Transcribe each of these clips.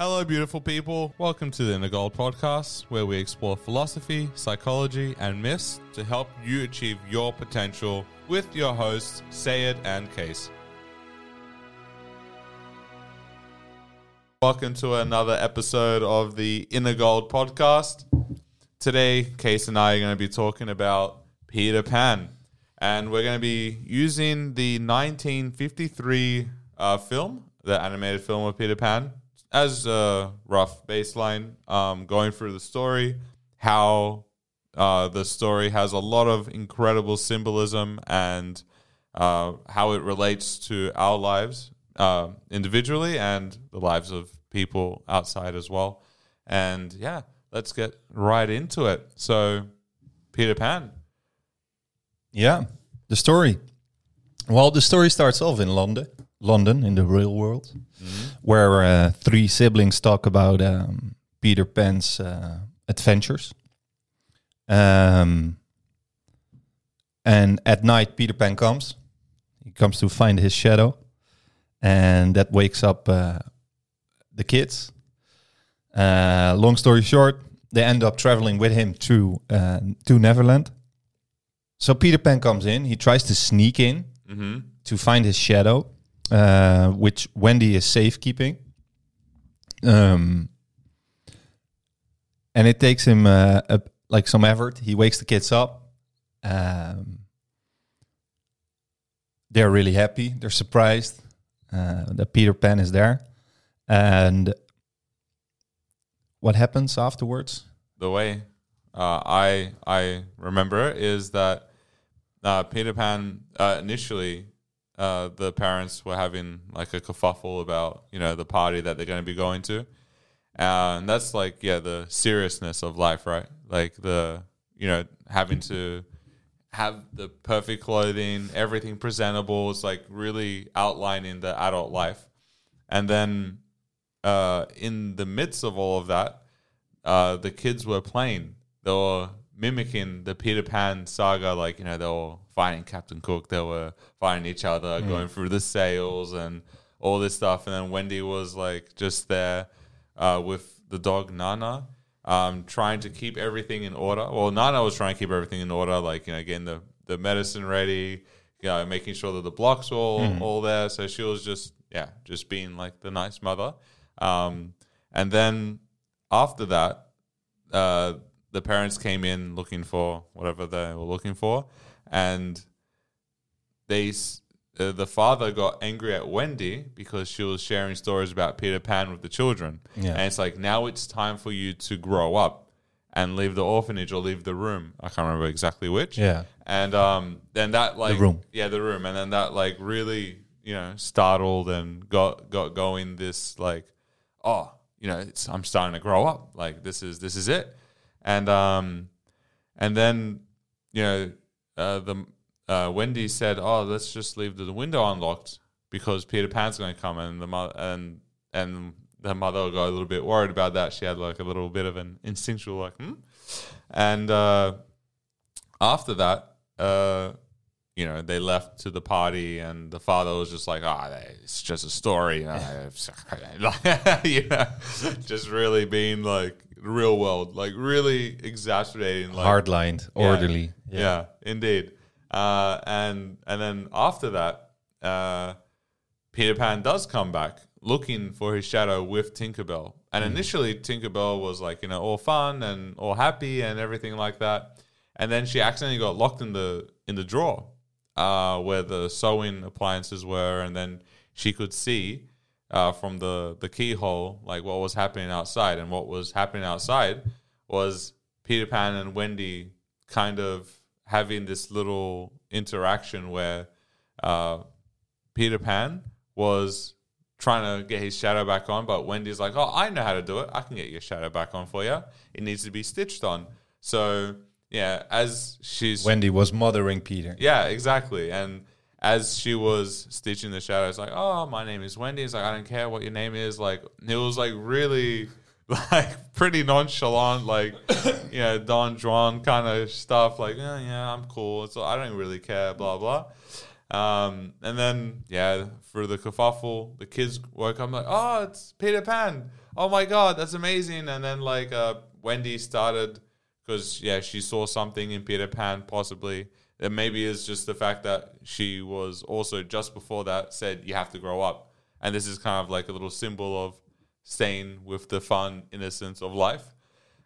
Hello, beautiful people. Welcome to the Inner Gold podcast, where we explore philosophy, psychology, and myths to help you achieve your potential with your hosts, Sayed and Case. Welcome to another episode of the Inner Gold podcast. Today, Case and I are going to be talking about Peter Pan, and we're going to be using the 1953 uh, film, the animated film of Peter Pan, as a rough baseline, um, going through the story, how uh, the story has a lot of incredible symbolism and uh, how it relates to our lives uh, individually and the lives of people outside as well. And yeah, let's get right into it. So, Peter Pan. Yeah, the story. Well, the story starts off in London, London in the real world, where uh, three siblings talk about um, Peter Pan's uh, adventures. Um, and at night, Peter Pan comes. He comes to find his shadow, and that wakes up uh, the kids. Uh, long story short, they end up traveling with him to uh, to Neverland. So Peter Pan comes in. He tries to sneak in Mm-hmm. to find his shadow, uh, which Wendy is safekeeping. Um, and it takes him uh, a, like some effort. He wakes the kids up. Um, they're really happy. They're surprised uh, that Peter Pan is there. And what happens afterwards? the way uh, I I remember is that uh, Peter Pan uh, initially uh, the parents were having like a kerfuffle about you know the party that they're going to be going to, uh, and that's like yeah the seriousness of life, right? Like the you know having to have the perfect clothing, everything presentable. It's like really outlining the adult life, and then uh, in the midst of all of that uh, the kids were playing. They were mimicking the Peter Pan saga, like you know, they were fighting Captain Cook, they were fighting each other, going through the sails and all this stuff. And then Wendy was like just there uh, with the dog Nana, um, trying to keep everything in order. Well, Nana was trying to keep everything in order, like you know, getting the the medicine ready, you know, making sure that the blocks were all, all there. So she was just yeah, just being like the nice mother. Um, and then after that, uh, the parents came in looking for whatever they were looking for, and they uh, the father got angry at Wendy because she was sharing stories about Peter Pan with the children, Yeah. and it's like now it's time for you to grow up and leave the orphanage or leave the room. I can't remember exactly which. Yeah. and um, then that like the room. yeah, the room, and then that like really you know startled and got got going this like oh you know it's I'm starting to grow up like this is this is it and um and then you know uh, the uh, Wendy said oh let's just leave the window unlocked because Peter Pan's going to come. And the mother and and the mother got a little bit worried about that. She had like a little bit of an instinctual like hmm? And uh after that uh you know, they left to the party, and the father was just like, "Ah, it's just a story," you know, you know, just really being like real world, like really exaggerating, like Hardlined, Yeah. orderly. yeah, indeed. Uh, and and then after that, uh, Peter Pan does come back looking for his shadow with Tinkerbell. And initially, Tinkerbell was like you know all fun and all happy and everything like that. And then she accidentally got locked in the in the drawer uh, where the sewing appliances were, and then she could see uh, from the the keyhole like what was happening outside. And what was happening outside was Peter Pan and Wendy kind of having this little interaction where uh, Peter Pan was trying to get his shadow back on, but Wendy's like, "Oh, I know how to do it. I can get your shadow back on for you. It needs to be stitched on." So yeah, as she's Wendy was mothering Peter. yeah, exactly. And as she was stitching the shadow, it's like, oh, my name is Wendy. It's like, I don't care what your name is. Like, it was like really, like, pretty nonchalant, like, you know, Don Juan kind of stuff. Like, yeah, yeah, I'm cool. So I don't really care, blah, blah. Um, and then, yeah, for the kerfuffle, the kids woke up like, oh, it's Peter Pan. "Oh my god, that's amazing!" And then like uh, Wendy started because yeah, she saw something in Peter Pan possibly. It maybe is just the fact that she was also just before that said you have to grow up, and this is kind of like a little symbol of staying with the fun innocence of life.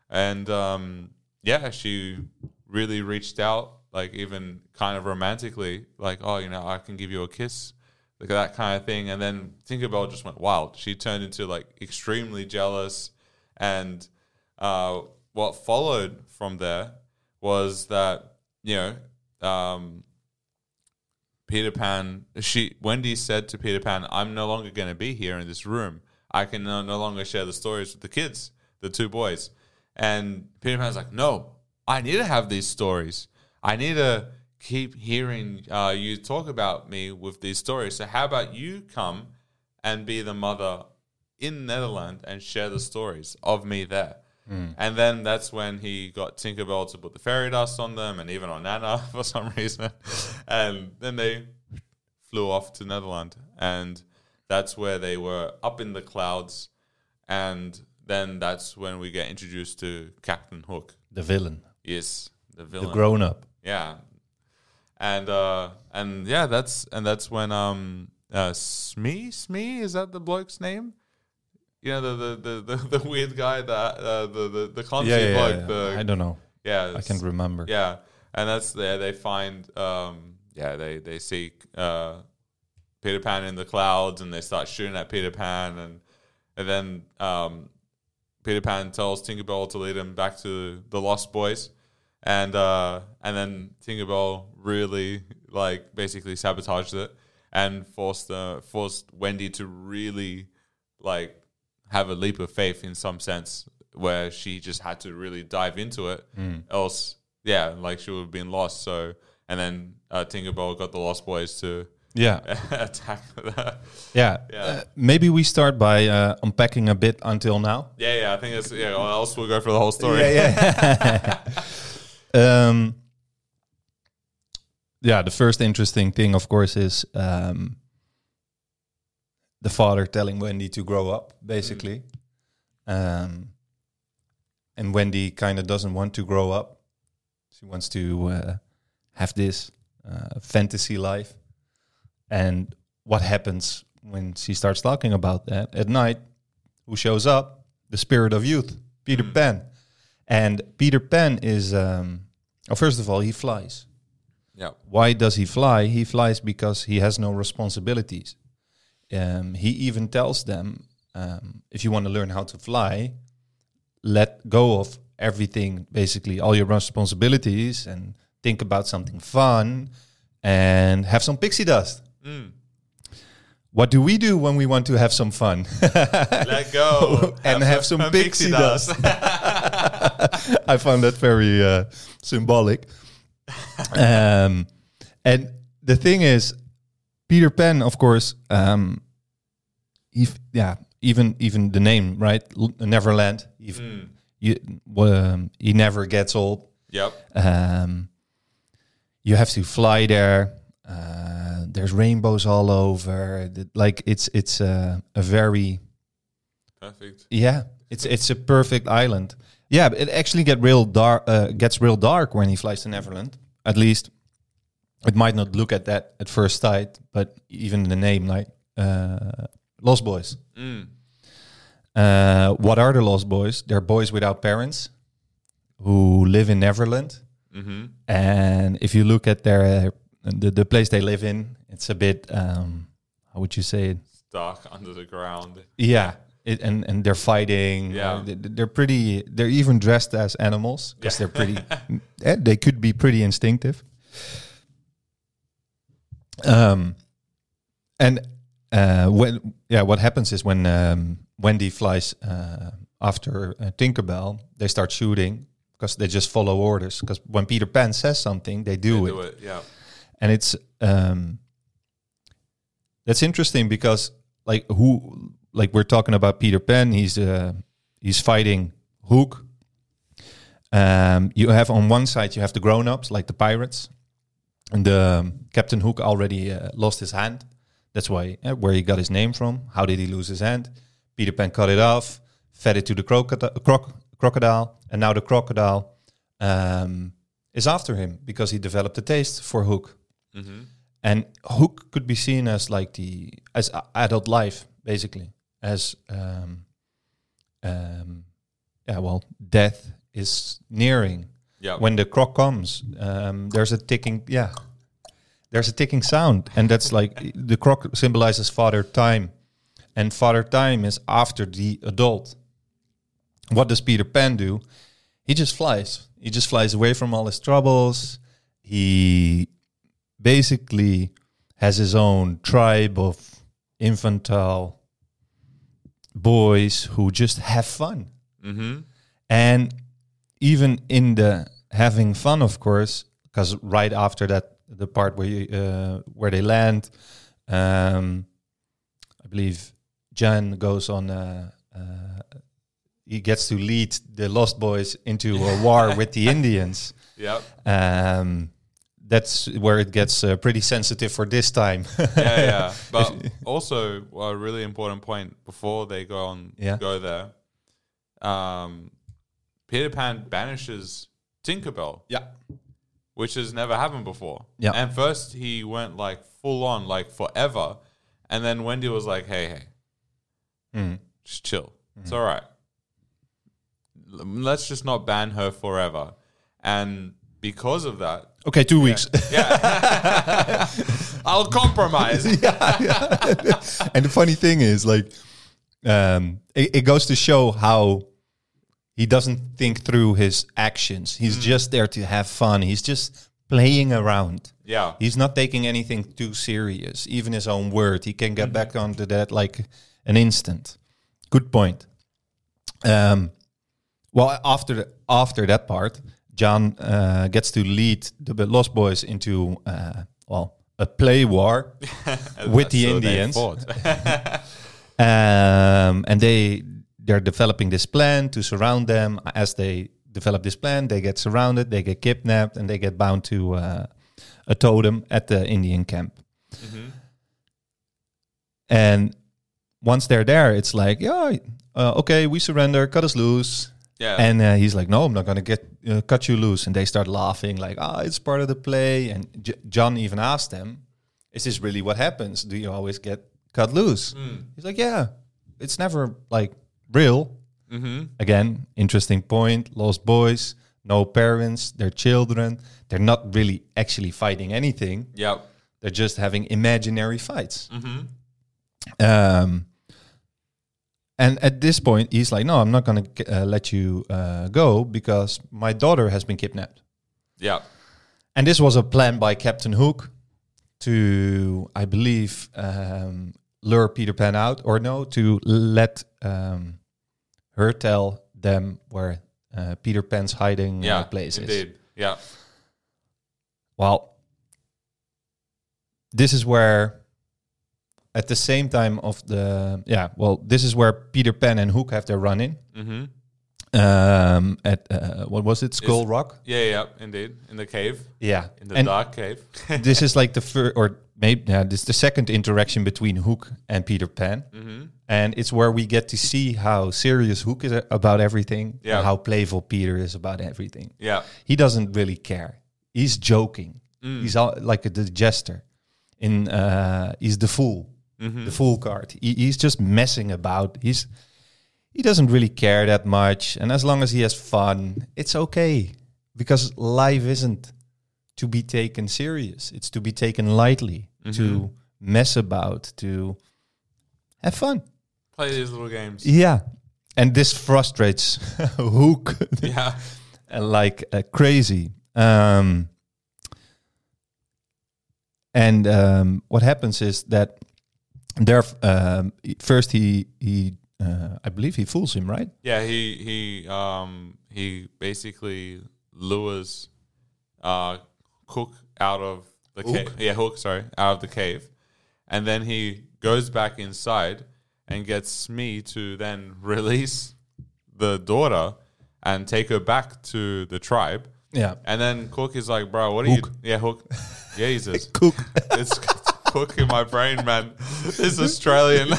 And um, yeah, she really reached out, like even kind of romantically, like oh, you know, I can give you a kiss like that kind of thing. And then Tinkerbell just went wild. She turned into like extremely jealous. And uh, what followed from there was that, you know, um, Peter Pan, she, Wendy said to Peter Pan, I'm no longer going to be here in this room. I can no, no longer share the stories with the kids, the two boys. And Peter Pan's like, no, I need to have these stories. I need to keep hearing uh, you talk about me with these stories. So how about you come and be the mother in Netherlands and share the stories of me there? Mm. And then that's when he got Tinkerbell to put the fairy dust on them and even on Nana for some reason. and then they flew off to Netherlands. And that's where they were up in the clouds. And then that's when we get introduced to Captain Hook. The villain. Yes, the villain. The grown up. Yeah, and uh, and yeah, that's and that's when um uh, Smee Smee is that the bloke's name? You know the the the, the, the weird guy that uh, the the the clumsy yeah, yeah. Yeah, the, I don't know. Yeah, I can't remember. Yeah, and that's there. They find um yeah they they see uh Peter Pan in the clouds and they start shooting at Peter Pan and and then um Peter Pan tells Tinkerbell to lead him back to the Lost Boys and uh, and then Tinkerbell really like basically sabotaged it and forced uh, forced Wendy to really like have a leap of faith in some sense where she just had to really dive into it mm. else yeah like she would have been lost so and then uh, Tinkerbell got the Lost Boys to yeah attack that. yeah, yeah. Uh, maybe we start by uh, unpacking a bit until now yeah yeah I think it's yeah or else we'll go for the whole story yeah yeah Um, yeah, the first interesting thing, of course, is um, the father telling Wendy to grow up, basically. Mm. Um, and Wendy kind of doesn't want to grow up. She wants to uh, have this uh, fantasy life. And what happens when she starts talking about that at night? Who shows up? The spirit of youth, Peter mm. Pan. And Peter Pan is, um, oh, first of all, he flies. Yeah. Why does he fly? He flies because he has no responsibilities. Um, he even tells them, um, if you want to learn how to fly, let go of everything, basically all your responsibilities, and think about something fun, and have some pixie dust. Mm. What do we do when we want to have some fun? Let go and have, have some pixie, pixie dust. I found that very uh, symbolic. um, and the thing is, Peter Pan, of course, um, he, yeah, even even the name, right? L- Neverland. Mm. You, um, he never gets old. Yep. Um, you have to fly there. Uh, there's rainbows all over. Like it's it's a, a very perfect. Yeah, it's it's a perfect island. Yeah, it actually get real dark. Uh, gets real dark when he flies to Neverland. At least, it might not look at that at first sight, but even the name, like uh, Lost Boys. Mm. Uh, what are the Lost Boys? They're boys without parents who live in Neverland. Mm-hmm. And if you look at their the the place they live in, it's a bit um, how would you say it? Dark under the ground. Yeah. It, and and they're fighting. Yeah, uh, they, are pretty. They're even dressed as animals because yeah. they're pretty. eh, they could be pretty instinctive. Um, and uh, when yeah, what happens is when um, Wendy flies uh, after uh, Tinkerbell, they start shooting because they just follow orders. Because when Peter Pan says something, they do, they it. do it. Yeah and it's um, that's interesting because like who like we're talking about Peter Pan, he's uh, he's fighting Hook. Um, you have on one side you have the grown-ups like the pirates, and the um, Captain Hook already uh, lost his hand. That's why uh, where he got his name from. How did he lose his hand? Peter Pan cut it off. fed it to the crocodile, croc- crocodile, and now the crocodile um, is after him because he developed a taste for Hook. Mm-hmm. And Hook could be seen as like the as adult life, basically, as um, um, yeah, well, death is nearing Yeah. when the croc comes. Um, there's a ticking, yeah, there's a ticking sound, and that's like the croc symbolizes father time, and father time is after the adult. What does Peter Pan do? He just flies. He just flies away from all his troubles. He basically has his own tribe of infantile boys who just have fun. mm-hmm. And even in the having fun, of course, because right after that, the part where you, uh, where they land, um, I believe John goes on. Uh, uh, he gets to lead the Lost Boys into a war with the Indians. Yep. Um, that's where it gets uh, pretty sensitive for this time. yeah, yeah. But also, a really important point before they go on, Yeah. go there. Um, Peter Pan banishes Tinkerbell, yeah. which has never happened before. Yeah. And first he went like full on, like forever, and then Wendy was like, "Hey, hey, Mm. just chill. It's all right. Let's just not ban her forever." And because of that, Okay, two weeks. Yeah. I'll compromise. and the funny thing is, like, um, it, it goes to show how he doesn't think through his actions. He's just there to have fun. He's just playing around. yeah. He's not taking anything too serious. Even his own word, he can get back onto that like an instant. Good point. Um, well, after the, after that part, John uh, gets to lead the Lost Boys into uh, well a play war with the Indians, um, and they they're developing this plan to surround them. As they develop this plan, they get surrounded, they get kidnapped, and they get bound to uh, a totem at the Indian camp. Mhm. And once they're there, it's like, yeah, uh, okay, we surrender, cut us loose. Yeah. And uh, he's like, no, I'm not gonna get uh, cut you loose. And they start laughing, like, ah, it's part of the play. And J- John even asked them, is this really what happens? Do you always get cut loose? Mm. He's like, yeah, it's never like real. Mm-hmm. Again, interesting point. Lost boys, no parents, their children. They're not really actually fighting anything. Yep. They're just having imaginary fights. Mm-hmm. Um, and at this point, he's like, "No, I'm not going to uh, let you uh, go because my daughter has been kidnapped." Yep. And this was a plan by Captain Hook to, I believe, um, lure Peter Pan out, or no, to let um, her tell them where uh, Peter Pan's hiding Yeah. uh, place is. Indeed. Yeah. Well, this is where, at the same time of the yeah, well, this is where Peter Pan and Hook have their run in. Mm-hmm. Um, at uh, what was it, Skull Is- Rock? Yeah. Yeah. Indeed. In the cave. Yeah, In the and dark cave. this is like the first, or maybe yeah, this is the second interaction between Hook and Peter Pan, mm-hmm. And it's where we get to see how serious Hook is about everything, Yeah. and how playful Peter is about everything. Yeah. He doesn't really care. He's joking. Mm. He's all, like a, the jester. In uh, he's the fool, Mm-hmm. the fool card. He, he's just messing about. He's he doesn't really care that much, and as long as he has fun, it's okay. Because life isn't to be taken serious; it's to be taken lightly, to Mhm. mess about, to have fun. Play these little games. Yeah, and this frustrates Hook yeah. like uh, crazy. Um, and um, what happens is that there, um, first he he uh, I believe he fools him, right? Yeah. He he um he basically lures uh Cook out of the Hook? cave. Yeah. Hook. Sorry. Out of the cave, and then he goes back inside and gets Smee to then release the daughter and take her back to the tribe. Yeah, And then Cook is like, bro, what are Hook. you? Yeah, Hook. Jesus. Cook. it's Cook in my brain, man. It's Australian.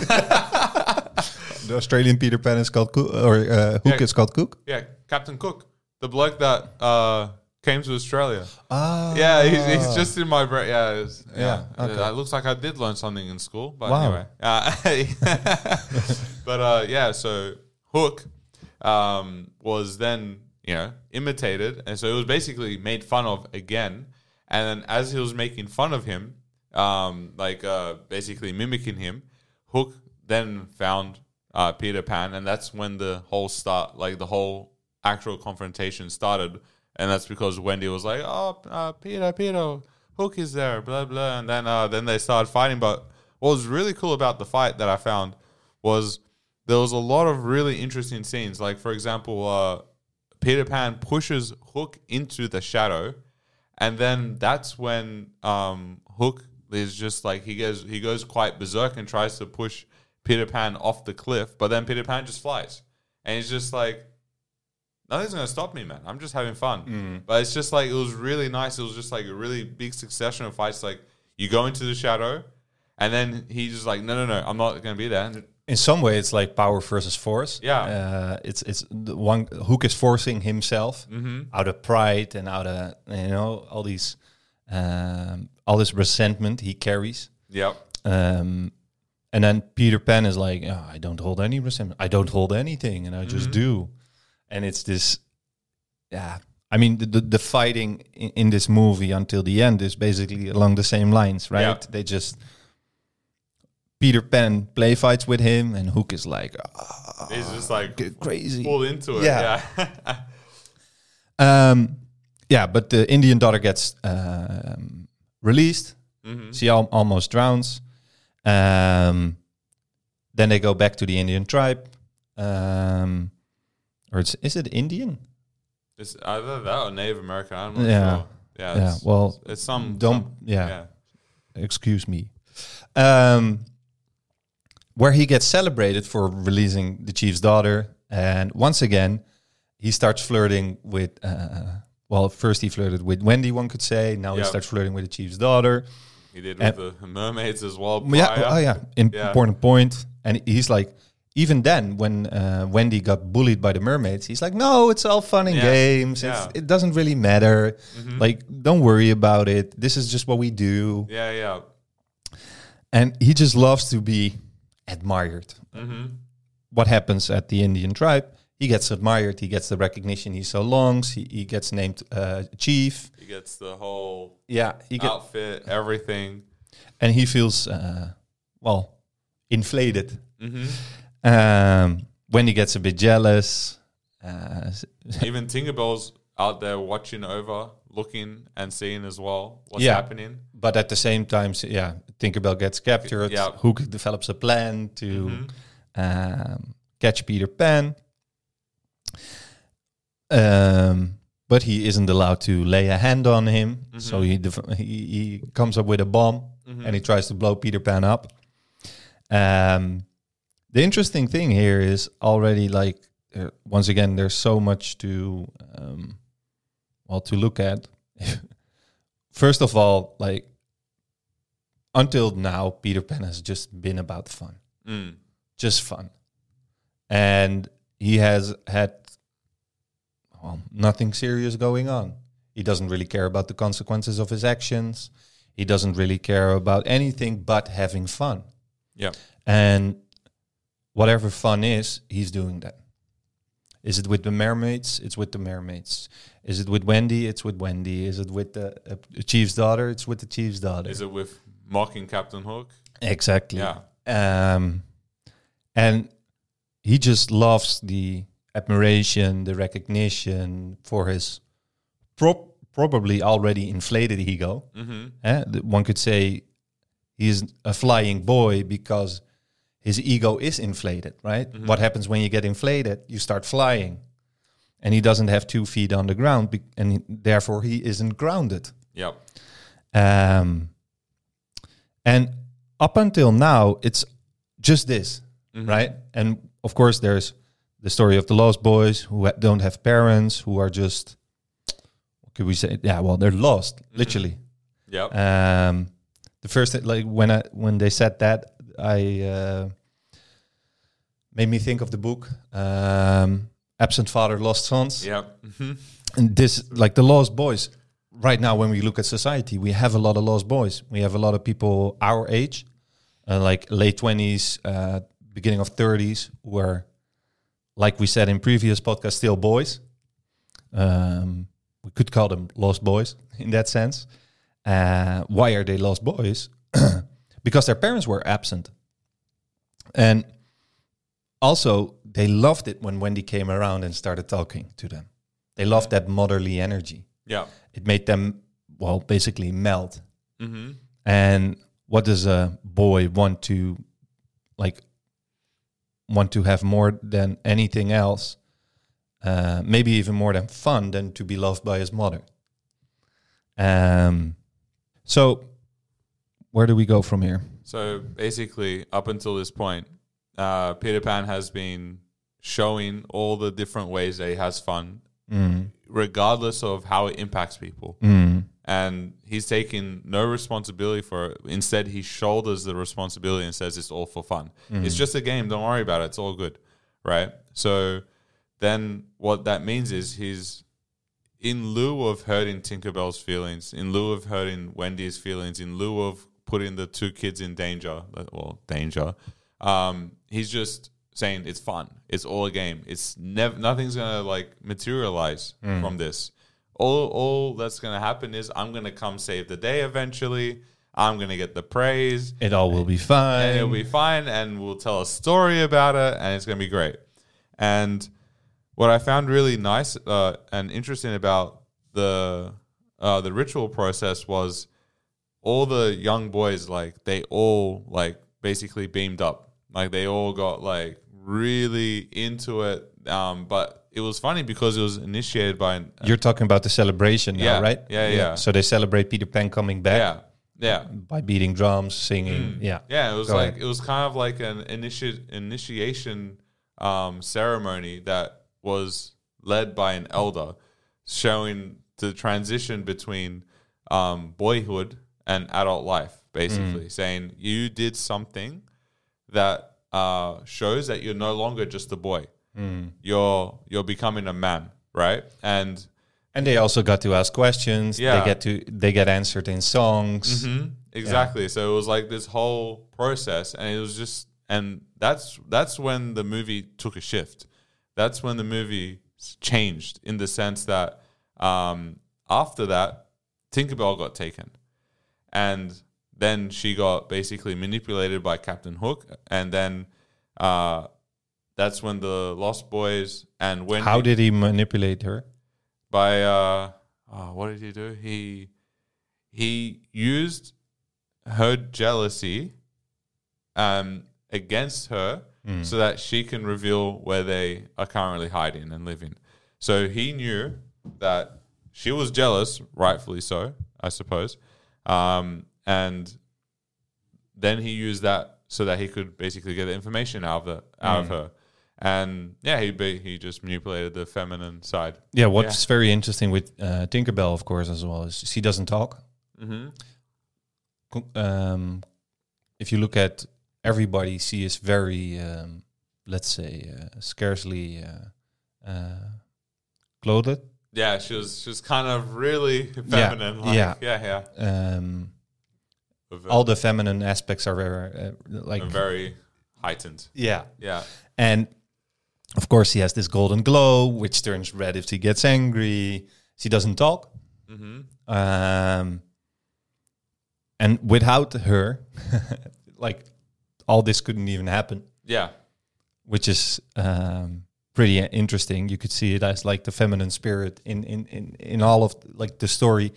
the Australian Peter Pan is called Cook, or uh, Hook Yeah. is called Cook. Yeah, Captain Cook, the bloke that uh, came to Australia. Ah, Yeah, he's, he's just in my brain. Yeah, it's, yeah. Yeah, okay. It looks like I did learn something in school, but Wow. anyway. Uh, but uh, yeah, so Hook um, was then you know imitated, and so it was basically made fun of again. And then as he was making fun of him, um, like uh, basically mimicking him, Hook then found uh, Peter Pan, and that's when the whole start, like the whole actual confrontation started. And that's because Wendy was like, "Oh, uh, Peter, Peter, Hook is there," blah blah, and then uh, then they started fighting. But what was really cool about the fight that I found was there was a lot of really interesting scenes. Like for example, uh, Peter Pan pushes Hook into the shadow, and then that's when um, Hook is just like he goes he goes quite berserk and tries to push Peter Pan off the cliff, but then Peter Pan just flies, and he's just like. Nothing's gonna stop me, man. I'm just having fun. But it's just like it was really nice. It was just like a really big succession of fights. Like you go into the shadow, and then he's just like, no, no, no, I'm not gonna be there. And In some way, it's like power versus force. Yeah. uh, it's it's the one Hook is forcing himself Mm-hmm. out of pride and out of you know all these um, all this resentment he carries. Yep. Um, and then Peter Pan is like, "Oh, I don't hold any resentment. I don't hold anything, and I just do. And it's this, yeah. I mean, the the, the fighting in, in this movie until the end is basically along the same lines, right? Yeah. They just Peter Pan play fights with him, and Hook is like, "Ah, He's just like crazy. pulled into it. Yeah. Yeah. Um, yeah, but the Indian daughter gets um, released. Mhm. She al- almost drowns. Um, then they go back to the Indian tribe. Um, or it's, is it Indian? It's either that or Native American. I'm not Yeah. sure. Yeah. Yeah, It's, well, it's some. don't- some- yeah. yeah. Excuse me. Um, where he gets celebrated for releasing the chief's daughter. And once again, he starts flirting with, uh, well, first he flirted with Wendy, one could say. Now he starts flirting with the chief's daughter. He did And- with the mermaids as well. Yeah, oh yeah, Im- Yeah. important point. And he's like, even then, when uh, Wendy got bullied by the mermaids, he's like, "No, it's all fun and Yeah. games. Yeah. It's, it doesn't really matter. Mhm. Like, don't worry about it. This is just what we do." Yeah, yeah. And he just loves to be admired. hmm What happens at the Indian tribe? He gets admired. He gets the recognition he so longs. He, he gets named uh, chief. He gets the whole Yeah, he get, outfit, everything. and he feels uh, well inflated. hmm Um, when he gets a bit jealous, uh, Even Tinkerbell's out there watching over, looking and seeing as well what's Yeah. happening. but at the same time, yeah, Tinkerbell gets captured. Yeah. Hook develops a plan to Mhm. um, catch Peter Pan, um, but he isn't allowed to lay a hand on him. So he, dev- he he comes up with a bomb Mhm. and he tries to blow Peter Pan up. Um, the interesting thing here is already like uh, once again, there's so much to um, well to look at. First of all, like until now, Peter Pan has just been about fun, Mm. just fun, and he has had well, nothing serious going on. He doesn't really care about the consequences of his actions. He doesn't really care about anything but having fun. Yeah. And whatever fun is, he's doing that. Is it with the mermaids? It's with the mermaids. Is it with Wendy? It's with Wendy. Is it with the uh, chief's daughter? It's with the chief's daughter. Is it with mocking Captain Hook? exactly. Yeah. Um, and he just loves the admiration, the recognition for his prob probably already inflated ego. hmm Eh, One could say he's a flying boy because his ego is inflated, right? What happens when you get inflated? You start flying. And he doesn't have two feet on the ground, be- and he- therefore he isn't grounded. Yep. Um, and up until now, it's just this, Mhm. right? And of course, there's the story of the lost boys who ha- don't have parents, who are just, what could we say? Yeah, well, they're lost, literally. Yep. Um, the first, like when I when they said that, I uh, made me think of the book um, "Absent Father, Lost Sons." Yep. Mhm. and this like the lost boys right now when we look at society we have a lot of lost boys we have a lot of people our age uh, like late 20s uh, beginning of 30s who are like we said in previous podcast still boys um, we could call them lost boys in that sense uh, why are they lost boys because their parents were absent and also they loved it when wendy came around and started talking to them they loved that motherly energy. Yeah. It made them, well, basically melt. Mm-hmm. And what does a boy want to, like, want to have more than anything else? Uh, maybe even more than fun than to be loved by his mother. Um, so where do we go from here? So basically, up until this point, uh, Peter Pan has been showing all the different ways that he has fun, Mm. regardless of how it impacts people. Mm. And he's taking no responsibility for it. Instead, he shoulders the responsibility and says it's all for fun. It's just a game. Don't worry about it. It's all good. Right. So then what that means is he's in lieu of hurting Tinkerbell's feelings, in lieu of hurting Wendy's feelings, in lieu of putting the two kids in danger, well, danger, um, he's just saying it's fun. It's all a game. It's never nothing's gonna like materialize from this. All all that's gonna happen is I'm gonna come save the day eventually. I'm gonna get the praise It all will be fine. and it'll be fine and we'll tell a story about it and it's going to be great and what i found really nice uh, and interesting about the uh, the ritual process was all the young boys like they all like basically beamed up like they all got like really into it um, but it was funny because it was initiated by an, You're talking about the celebration now, Yeah, right? yeah, yeah. So they celebrate Peter Pan coming back yeah yeah by beating drums, singing. Yeah. Yeah, it was Go like ahead. it was kind of like an initi- initiation um, ceremony that was led by an elder, showing the transition between um, boyhood and adult life. Basically, saying you did something that uh, shows that you're no longer just a boy. You're you're becoming a man, right? And And they also got to ask questions. Yeah. They get to they get answered in songs. Mhm, exactly. So it was like this whole process, and it was just, and that's that's when the movie took a shift. That's when the movie changed in the sense that um, after that, Tinkerbell got taken, and then she got basically manipulated by Captain Hook, and then uh, that's when the Lost Boys and when How did he manipulate her? by uh, oh, what did he do? He he used her jealousy um, against her so that she can reveal where they are currently hiding and living. So he knew that she was jealous, rightfully so, I suppose. Um, and then he used that so that he could basically get the information out of the, out of her. And yeah, he ba- he just manipulated the feminine side. Yeah, what's very interesting with uh, Tinkerbell, of course, as well, is she doesn't talk. Mm-hmm. Um, if you look at everybody, she is very, um, let's say, uh, scarcely uh, uh, clothed. Yeah, she was she was kind of really Yeah, feminine. like, yeah. yeah, yeah. Um, all the feminine aspects are very, uh, like, very heightened. yeah. Yeah, And of course, he has this golden glow, which turns red if he gets angry. She doesn't talk. mm-hmm. Um, and without her, like all this couldn't even happen, yeah, which is um, pretty interesting. You could see it as like the feminine spirit in in in in all of like the story.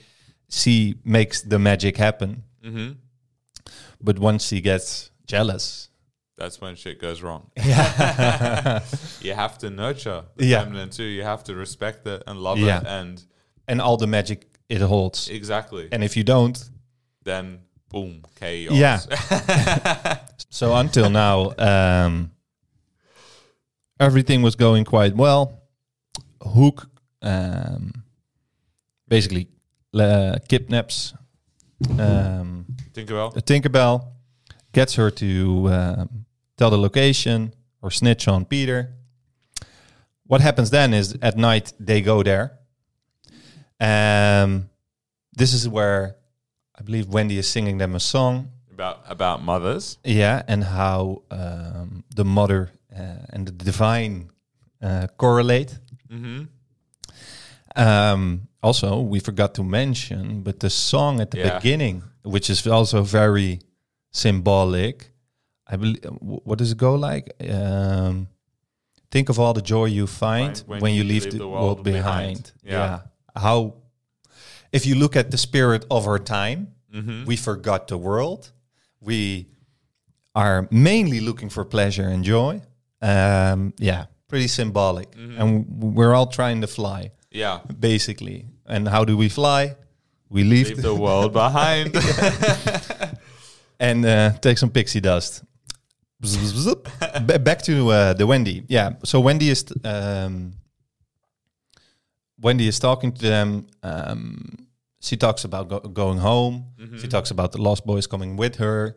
She makes the magic happen, mm-hmm. but once she gets jealous, That's when shit goes wrong. yeah, You have to nurture the Yeah. feminine too. You have to respect it and love Yeah. it, and and all the magic it holds. exactly. And if you don't, then boom, chaos. Yeah. So until now, um, everything was going quite well. Hook um, basically uh, kidnaps um, about Tinkerbell, gets her to um, tell the location, or snitch on Peter. What happens then is at night they go there. Um, this is where I believe Wendy is singing them a song. About about mothers. Yeah, and how um, the mother and the divine uh, correlate. Mm-hmm. Um, also, we forgot to mention, but the song at the Yeah. beginning, which is also very symbolic. I believe. What does it go like? Um, think of all the joy you find when, you leave, the, world, behind. Yeah. How, if you look at the spirit of our time, Mm-hmm. we forgot the world. We are mainly looking for pleasure and joy. Um, yeah, pretty symbolic. Mm-hmm. And we're all trying to fly Yeah. basically. And how do we fly? We leave, Leave the world behind. and uh, take some pixie dust. Back to uh, the Wendy. Yeah. So Wendy is um, Wendy is talking to them. Um, she talks about go- going home. She talks about the lost boys coming with her.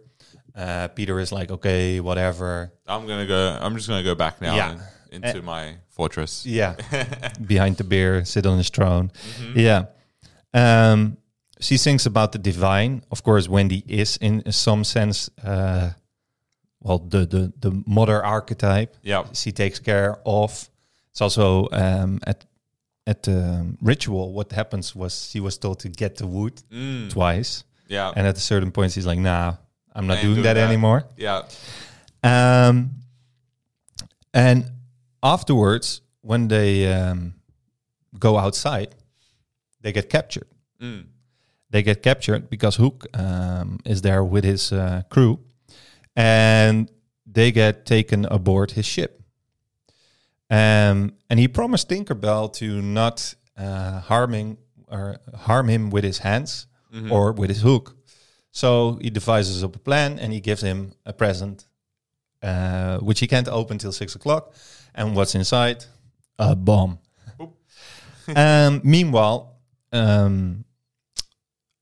Uh, Peter is like, okay, whatever. I'm gonna go. I'm just gonna go back now Yeah. and into my fortress. Yeah. Behind the beer, sit on his throne. Yeah. Um, she sings about the divine. Of course, Wendy is in some sense, uh, well, the, the, the mother archetype. Yeah. She takes care of. It's also um, at at the ritual. What happens was she was told to get the wood Mm. twice, Yeah. and at a certain point, she's like, "Nah, I'm not doing doing that, that." anymore." Yeah. Um, and afterwards, when they um, go outside, they get captured. Mm. They get captured because Hook um, is there with his uh, crew, and they get taken aboard his ship. Um, and he promised Tinkerbell to not uh, harming or harm him with his hands Mhm. or with his hook. So he devises up a plan and he gives him a present, uh, which he can't open till six o'clock. And what's inside? A bomb. Um, meanwhile, um,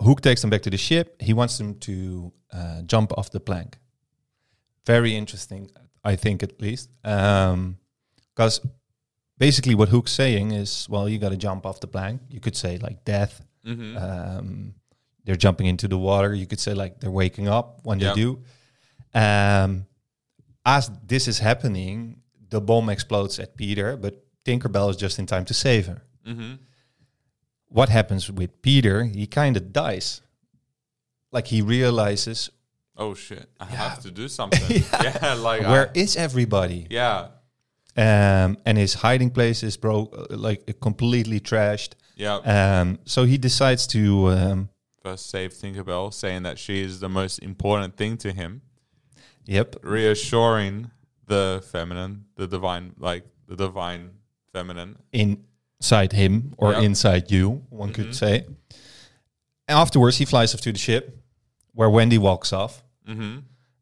Hook takes them back to the ship. He wants them to uh, jump off the plank. Very interesting, I think, at least. Because basically, what Hook's saying is, well, you got to jump off the plank. You could say, like, death. Mhm. Um, they're jumping into the water. You could say, like, they're waking up when Yeah. they do. Um, as this is happening, the bomb explodes at Peter, but Tinkerbell is just in time to save her Mhm. what happens with Peter, he kind of dies. Like he realizes, Oh shit! I Yeah. have to do something. yeah. Like where I, is everybody? yeah. Um, and his hiding place is broke, uh, like completely trashed. Yeah. Um, so he decides to, um, First save Tinkerbell, saying that she is the most important thing to him, yep, reassuring the feminine, the divine, like the divine feminine. inside him or Yeah. inside you, one Mhm. could say. Afterwards, he flies off to the ship, where Wendy walks off, Mm-hmm.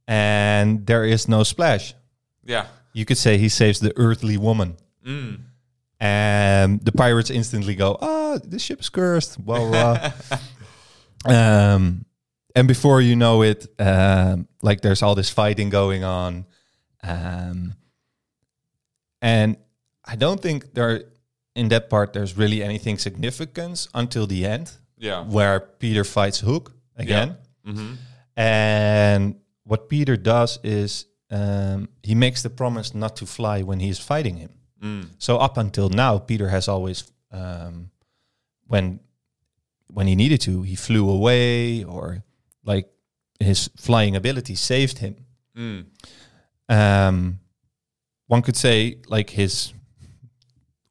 and there is no splash. Yeah. You could say he saves the earthly woman. Mm. And the pirates instantly go, ah, the ship's cursed. Blah, blah. um, and before you know it, um, like there's all this fighting going on. Um, and I don't think there, in that part, there's really anything significant until the end, Yeah. where Peter fights Hook again. Mm-hmm. And what Peter does is um, he makes the promise not to fly when he's fighting him. Mm. So up until now, Peter has always, um, when when he needed to, he flew away, or like his flying ability saved him. Mm. Um, one could say like his,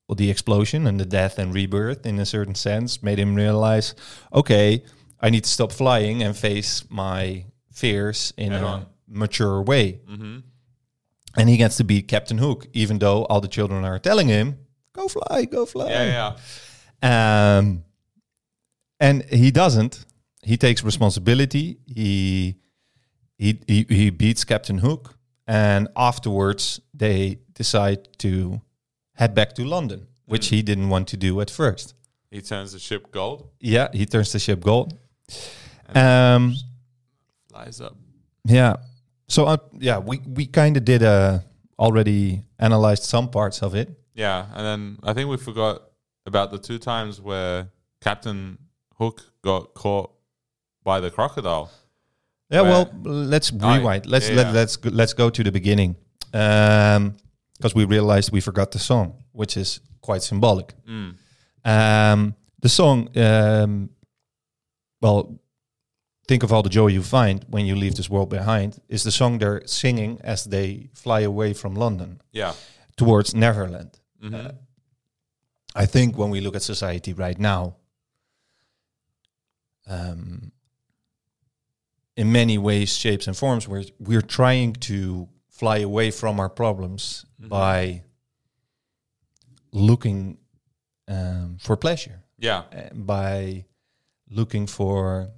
well, the explosion and the death and rebirth, in a certain sense, made him realize, okay, I need to stop flying and face my fears in Head a on. mature way. Mm-hmm. And he gets to be Captain Hook, even though all the children are telling him, "Go fly, go fly." Yeah. Yeah. Um, and he doesn't. He takes responsibility. He he he, he beats Captain Hook, and afterwards they decide to head back to London, which he didn't want to do at first. He turns the ship gold, Yeah, he turns the ship gold. and Um, flies up. yeah. So uh, yeah, we we kind of did a already analyzed some parts of it. Yeah, and then I think we forgot about the two times where Captain Hook got caught by the crocodile. Yeah, well, let's rewind. Let's yeah, let, yeah. let's go, let's go to the beginning, because we realized we forgot the song, which is quite symbolic. Mm. Um, the song, um, well, think of all the joy you find when you leave this world behind. Is the song they're singing as they fly away from London Yeah. towards Neverland. hmm I think when we look at society right now, um, in many ways, shapes, and forms, we're we're trying to fly away from our problems Mhm. by looking um, for pleasure, yeah. uh, by looking for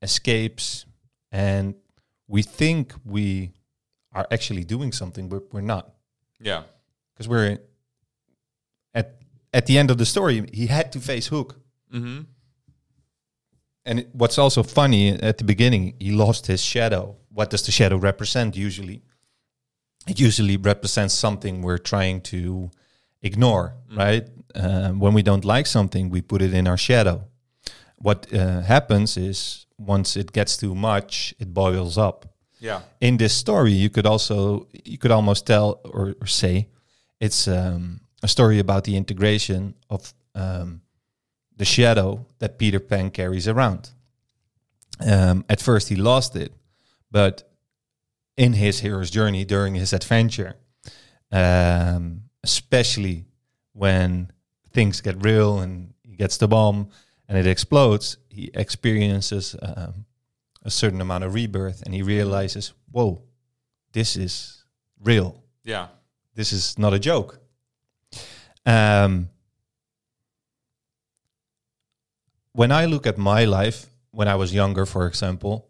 escapes, and we think we are actually doing something, but we're not Yeah. because we're at at the end of the story. He had to face Hook. hmm And what's also funny at the beginning, he lost his shadow. What does the shadow represent usually? It usually represents something we're trying to ignore, right? Um, when we don't like something, we put it in our shadow. What uh, happens is once it gets too much, it boils up. Yeah. In this story, you could also you could almost tell or, or say it's um, a story about the integration of um, the shadow that Peter Pan carries around. Um, at first, he lost it, but in his hero's journey during his adventure, um, especially when things get real and he gets the bomb and it explodes, he experiences um, a certain amount of rebirth and he realizes, whoa, this is real Yeah. this is not a joke. Um, when I look at my life, when I was younger, for example,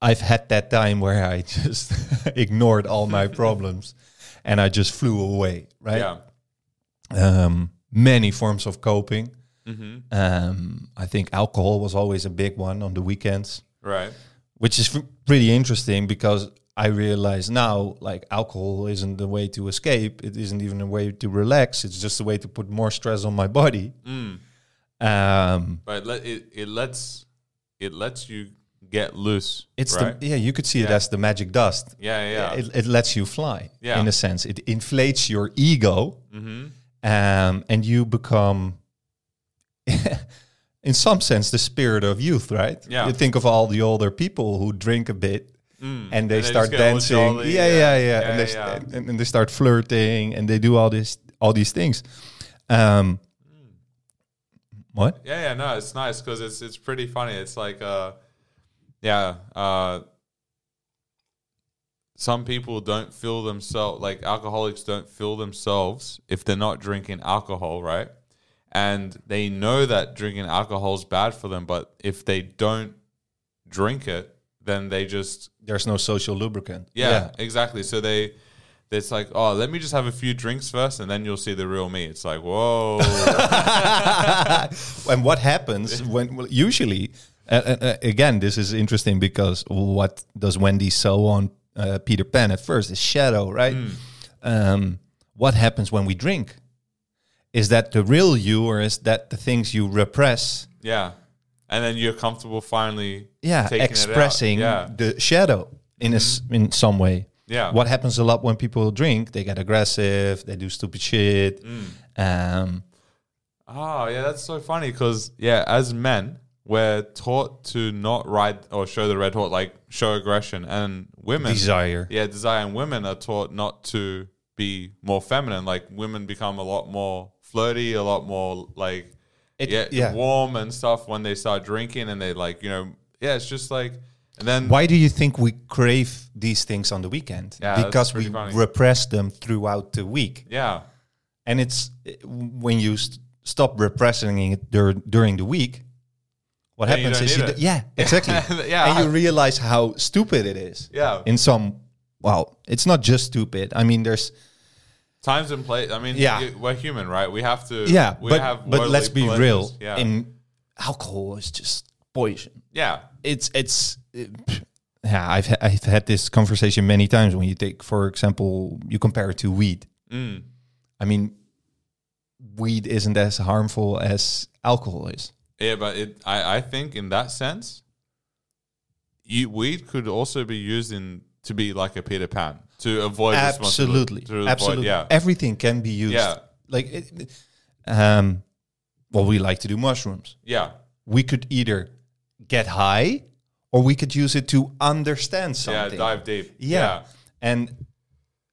I've had that time where I just ignored all my problems and I just flew away, right? Yeah. Um, many forms of coping. hmm Um, I think alcohol was always a big one on the weekends Right. which is f- pretty interesting because I realize now like alcohol isn't the way to escape. It isn't even a way to relax. It's just a way to put more stress on my body. Mm. Um, But it it lets it lets you get loose. it's right. the yeah you could see it as the magic dust. yeah yeah. It, it lets you fly Yeah. in a sense. It inflates your ego, mm-hmm. um, and you become. In some sense, the spirit of youth, right? Yeah. You think of all the older people who drink a bit Mm. and they just start dancing. jolly, yeah, yeah, yeah, And, they yeah. st- and, and they start flirting, and they do all this, all these things. Um, what? Yeah, yeah, no, it's nice because it's it's pretty funny. It's like, uh, yeah, uh, some people don't feel themselves like alcoholics don't feel themselves if they're not drinking alcohol, right? And they know that drinking alcohol is bad for them, but if they don't drink it, then they just There's no social lubricant. yeah, exactly. So they. It's like, oh, let me just have a few drinks first, and then you'll see the real me. It's like, whoa, and what happens when well, usually uh, uh, uh, again this is interesting because what does wendy sew on uh, peter pan at first is shadow right Hmm. um, what happens when we drink is that the real you or is that the things you repress yeah. And then you're comfortable finally, yeah taking it out. expressing Yeah. the shadow in a s in some way Yeah. what happens a lot when people drink they get aggressive they do stupid shit Mm. um, Oh, yeah, that's so funny because, yeah, as men, we're taught to not ride or show the red horse, like show aggression. And women, desire yeah, desire, and women are taught not to be more feminine. Like women become a lot more flirty, a lot more like, It- yeah, yeah. warm and stuff when they start drinking and they like, you know, yeah, it's just like, and then, Why do you think we crave these things on the weekend? Yeah, because we funny. repress them throughout the week. yeah, And it's when you st- stop repressing it dur- during the week, what you happens don't is you need d- it. yeah, exactly. Yeah. And you realize how stupid it is. yeah. In some well, it's not just stupid. I mean there's Times and place. I mean, Yeah. we're human, right? We have to, yeah, we but have but let's be real. Yeah. In alcohol is just poison. Yeah. It's it's it, yeah, I've ha- I've had this conversation many times. When you take, for example, you compare it to weed. Mm. I mean, weed isn't as harmful as alcohol is. Yeah, but it. I, I think in that sense, you, weed could also be used in to be like a Peter Pan to avoid Absolutely, to avoid- absolutely. yeah, Everything can be used. Yeah. Like, it, um, well, we like to do mushrooms. yeah, We could either get high, or we could use it to understand something. yeah. Dive deep. Yeah. And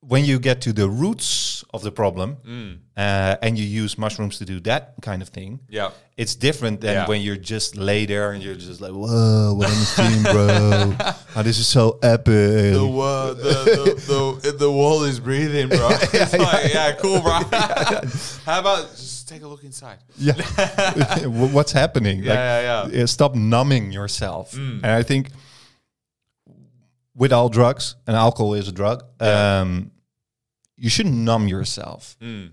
when you get to the roots of the problem Mm. uh, and you use mushrooms to do that kind of thing, yeah, it's different than Yeah. when you're just lay there and you're just like, whoa, what am I seeing, bro? oh, this is so epic. The, uh, the, the, the, the wall is breathing, bro. It's like, yeah, cool, bro. How about just take a look inside? yeah. What's happening? Yeah, yeah, yeah. uh, Stop numbing yourself. Mm. And I think with all drugs, and alcohol is a drug, Yeah. um, you shouldn't numb yourself. Mm.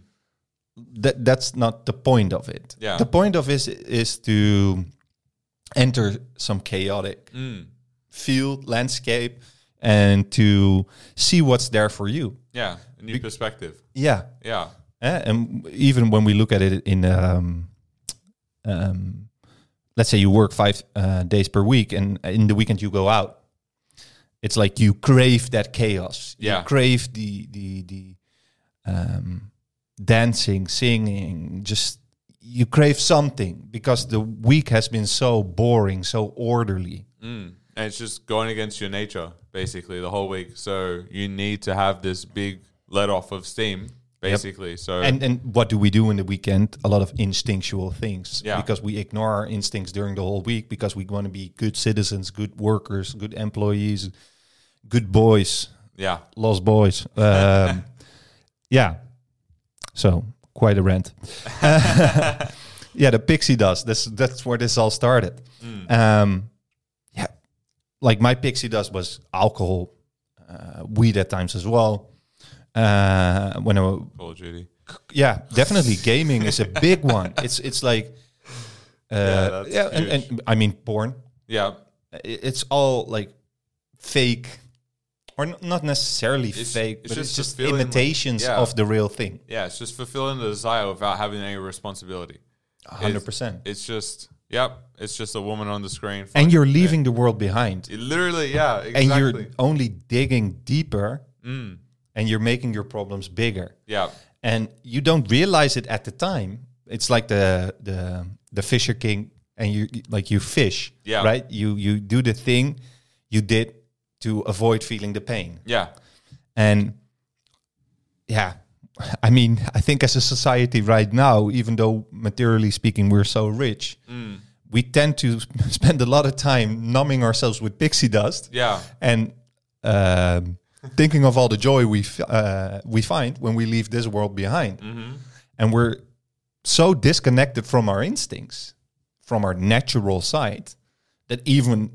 that that's not the point of it. Yeah. The point of it is to enter some chaotic Mm. field landscape and to see what's there for you. Yeah, a new perspective. Yeah. Yeah, Eh, and even when we look at it in um, um, let's say you work five uh, days per week and in the weekend you go out it's like you crave that chaos Yeah. you crave the the the um, dancing singing just you crave something because the week has been so boring so orderly mm. and it's just going against your nature basically the whole week. So you need to have this big let off of steam, basically. So and and what do we do in the weekend? A lot of instinctual things. Yeah. Because we ignore our instincts during the whole week because we want to be good citizens, good workers, good employees, good boys, yeah, lost boys. Um, yeah. So quite a rant. yeah, the pixie dust. That's that's where this all started. Um, yeah, like my pixie dust was alcohol, uh, weed at times as well. Uh, when I Call of Duty. yeah, definitely gaming is a big one. It's it's like uh, Yeah, yeah, and, and I mean porn. Yeah, It's all like fake, or n- not necessarily It's- fake, it's but just it's just fulfilling, like- imitations yeah. of the real thing. yeah. It's just fulfilling the desire without having any responsibility. hundred percent. It's just, yep. It's just a woman on the screen. And you're leaving the world behind, It literally, yeah, exactly. and you're only digging deeper, Mm, and you're making your problems bigger. yeah, and you don't realize it at the time. It's like the the the Fisher King, and you like you fish, Yeah. right? You you do the thing you did to avoid feeling the pain, yeah, and yeah, I mean, I think as a society right now, even though materially speaking we're so rich, Mm. we tend to spend a lot of time numbing ourselves with pixie dust yeah, and um, thinking of all the joy we f- uh, we find when we leave this world behind, Mm-hmm. and we're so disconnected from our instincts, from our natural side, that even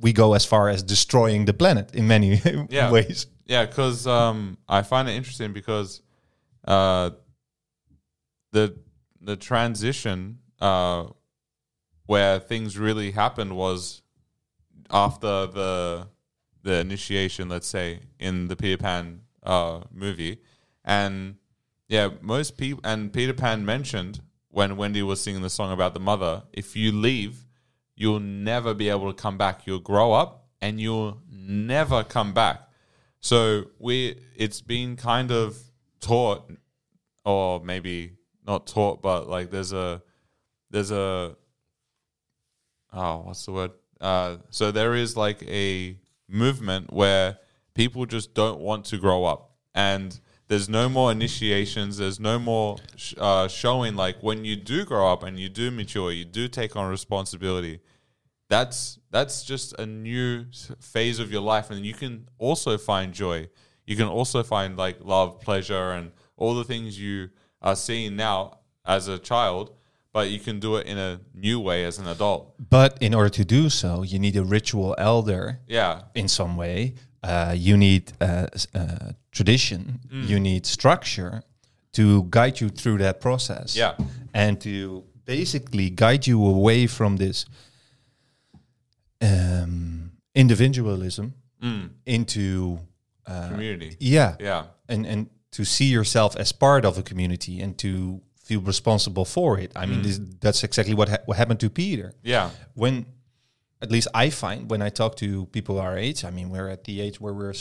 we go as far as destroying the planet in many Yeah. ways. yeah. Because um, I find it interesting because uh, the the transition uh, where things really happened was after the the initiation, let's say, in the Peter Pan uh, movie, and yeah, most people and Peter Pan mentioned when Wendy was singing the song about the mother, if you leave, you'll never be able to come back. You'll grow up and you'll never come back. So we, it's been kind of taught, or maybe not taught, but like there's a, there's a, oh, what's the word? Uh, so there is like a movement where people just don't want to grow up, and there's no more initiations. There's no more sh- uh, showing like when you do grow up and you do mature, you do take on responsibility. That's that's just a new phase of your life, and you can also find joy. You can also find like love, pleasure, and all the things you are seeing now as a child, but you can do it in a new way as an adult. But in order to do so, you need a ritual elder Yeah, in some way. Uh, you need uh, s- uh, tradition. Mm. You need structure to guide you through that process. Yeah. and to basically guide you away from this um, individualism Mm. into uh, Community. yeah, Yeah. and and to see yourself as part of a community and to feel responsible for it. I mean, mm. this, that's exactly what ha- what happened to Peter. Yeah. When, at least I find when I talk to people our age, I mean, we're at the age where we're,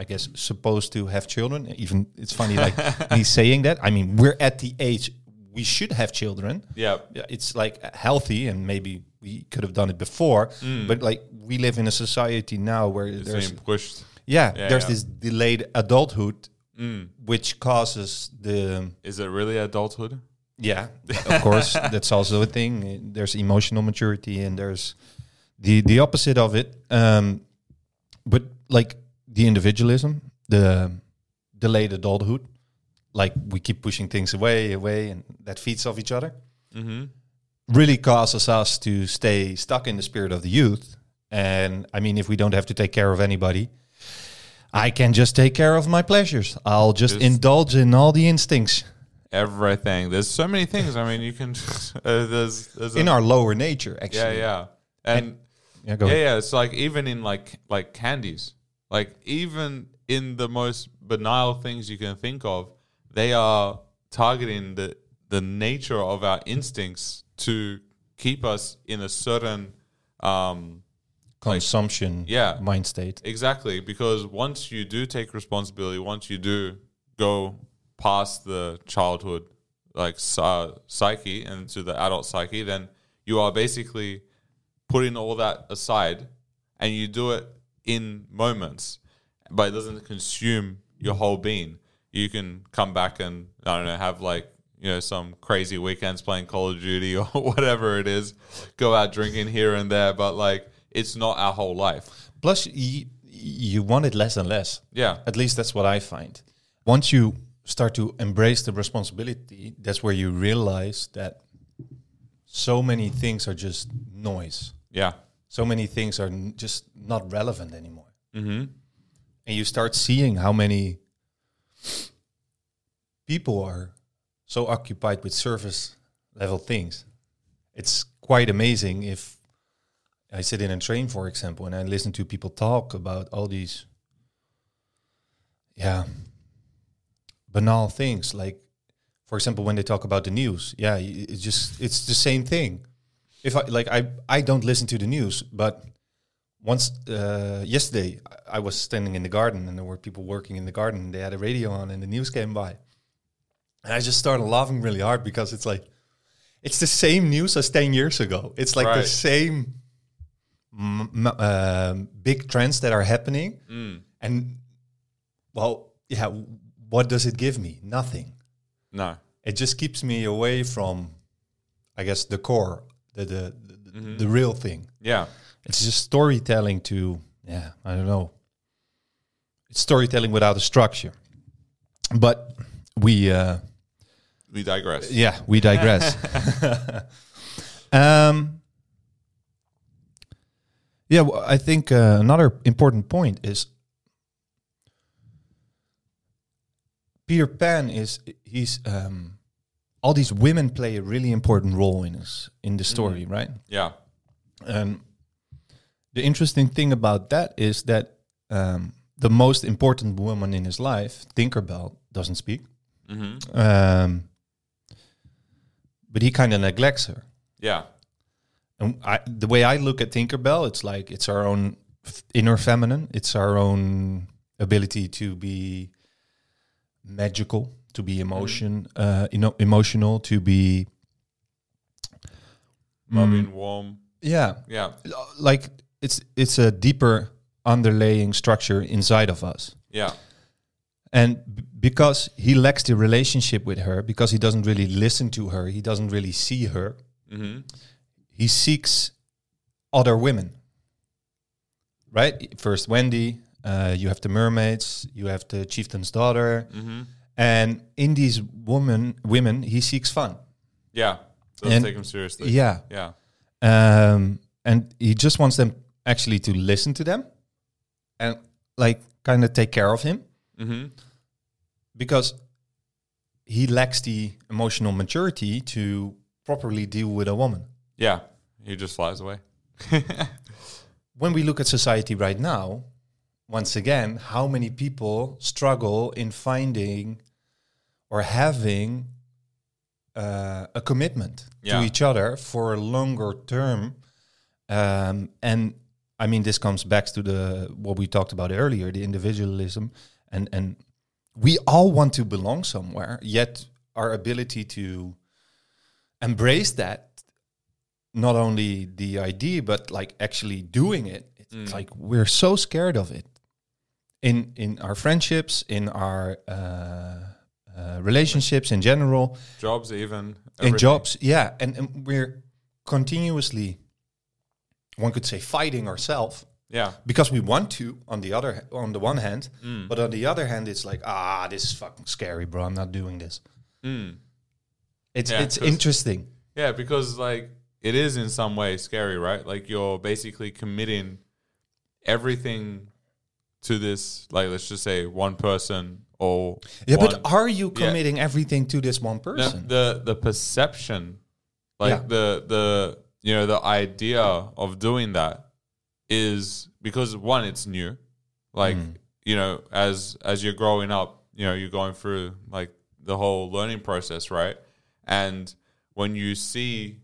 I guess, supposed to have children. Even it's funny, like me saying that. I mean, we're at the age we should have children. Yeah. Yeah, it's like healthy, and maybe we could have done it before. Mm. But like we live in a society now where It's there's pushed. yeah, Yeah, there's yeah. this delayed adulthood, Mm. which causes the Is it really adulthood? yeah, of course, that's also a thing. There's emotional maturity, and there's the the opposite of it. Um, but like the individualism, the delayed adulthood, like we keep pushing things away, away, and that feeds off each other. Mm-hmm. Really causes us to stay stuck in the spirit of the youth. And I mean, if we don't have to take care of anybody, I can just take care of my pleasures. I'll just Just- indulge in all the instincts Everything. There's so many things. I mean, you can. Uh, there's, there's in a, our lower nature, yeah, actually. yeah, and Yeah, go yeah, yeah. It's like even in like like candies, like even in the most banal things you can think of, they are targeting the the nature of our instincts to keep us in a certain um Consumption Yeah. mind state. Exactly, because once you do take responsibility, once you do go past the childhood like psy- psyche and to the adult psyche, then you are basically putting all that aside, and you do it in moments, but it doesn't consume your whole being. You can come back and I don't know have like you know some crazy weekends playing Call of Duty or whatever it is, go out drinking here and there, but like it's not our whole life. Plus, you, you want it less and less. Yeah. At least that's what I find. Once you start to embrace the responsibility, that's where you realize that so many things are just noise. Yeah. So many things are n- just not relevant anymore. Mm-hmm. And you start seeing how many people are so occupied with surface level things. It's quite amazing if I sit in a train, for example, and I listen to people talk about all these, yeah, banal things. Like, for example, when they talk about the news, yeah, it's just it's the same thing. If I like, I I don't listen to the news, but once uh, yesterday I was standing in the garden and there were people working in the garden. And they had a radio on and the news came by, and I just started laughing really hard because it's like it's the same news as ten years ago. It's like the same um, big trends that are happening, Mm. and well, yeah, what does it give me? Nothing. No. It just keeps me away from, I guess, the core, the the the, the real thing. Yeah. It's just storytelling to, yeah, I don't know. It's storytelling without a structure. But we, uh, We digress. yeah, we digress. um, yeah, well, I think uh, another important point is Peter Pan is he's um, all these women play a really important role in us in the story, right? Yeah. And the interesting thing about that is that um, the most important woman in his life, Tinkerbell, doesn't speak. Mm-hmm. Um, but he kind of neglects her. Yeah. And I, the way I look at Tinkerbell, it's like it's our own inner feminine. It's our own ability to be magical, to be emotion, uh, you know, emotional, to be Loving, warm. yeah, Yeah. like it's it's a deeper underlaying structure inside of us. Yeah. And b- because he lacks the relationship with her, because he doesn't really listen to her, he doesn't really see her, Mm-hmm. He seeks other women. Right? First Wendy, uh, you have the mermaids, you have the chieftain's daughter, Mm-hmm. and in these women, women, he seeks fun. Yeah. Doesn't And- take him seriously. Yeah, Yeah. um, and he just wants them actually to listen to them, and like kind of take care of him. Mm-hmm. because he lacks the emotional maturity to properly deal with a woman. Yeah. He just flies away. when we look at society right now, once again, how many people struggle in finding or having uh, a commitment Yeah. to each other for a longer term? Um, and I mean, this comes back to the what we talked about earlier, the individualism, and and we all want to belong somewhere. Yet our ability to embrace that not only the idea but like actually doing it. It's like we're so scared of it. In in our friendships in our uh, uh, relationships in general. Jobs, even in jobs yeah. And, and we're continuously one could say fighting ourselves. Yeah, because we want to on the other on the one hand. Mm. but on the other hand it's like ah this is fucking scary bro. I'm not doing this. Mm. it's Yeah, it's interesting. Yeah, because like it is in some way scary, right? Like you're basically committing everything to this. Like let's just say one person or yeah one, but are you Yeah. committing everything to this one the, person the the perception, like Yeah. the the you know the idea of doing that is because one it's new, like Mm. you know as as you're growing up, you know you're going through like the whole learning process, right? And when you see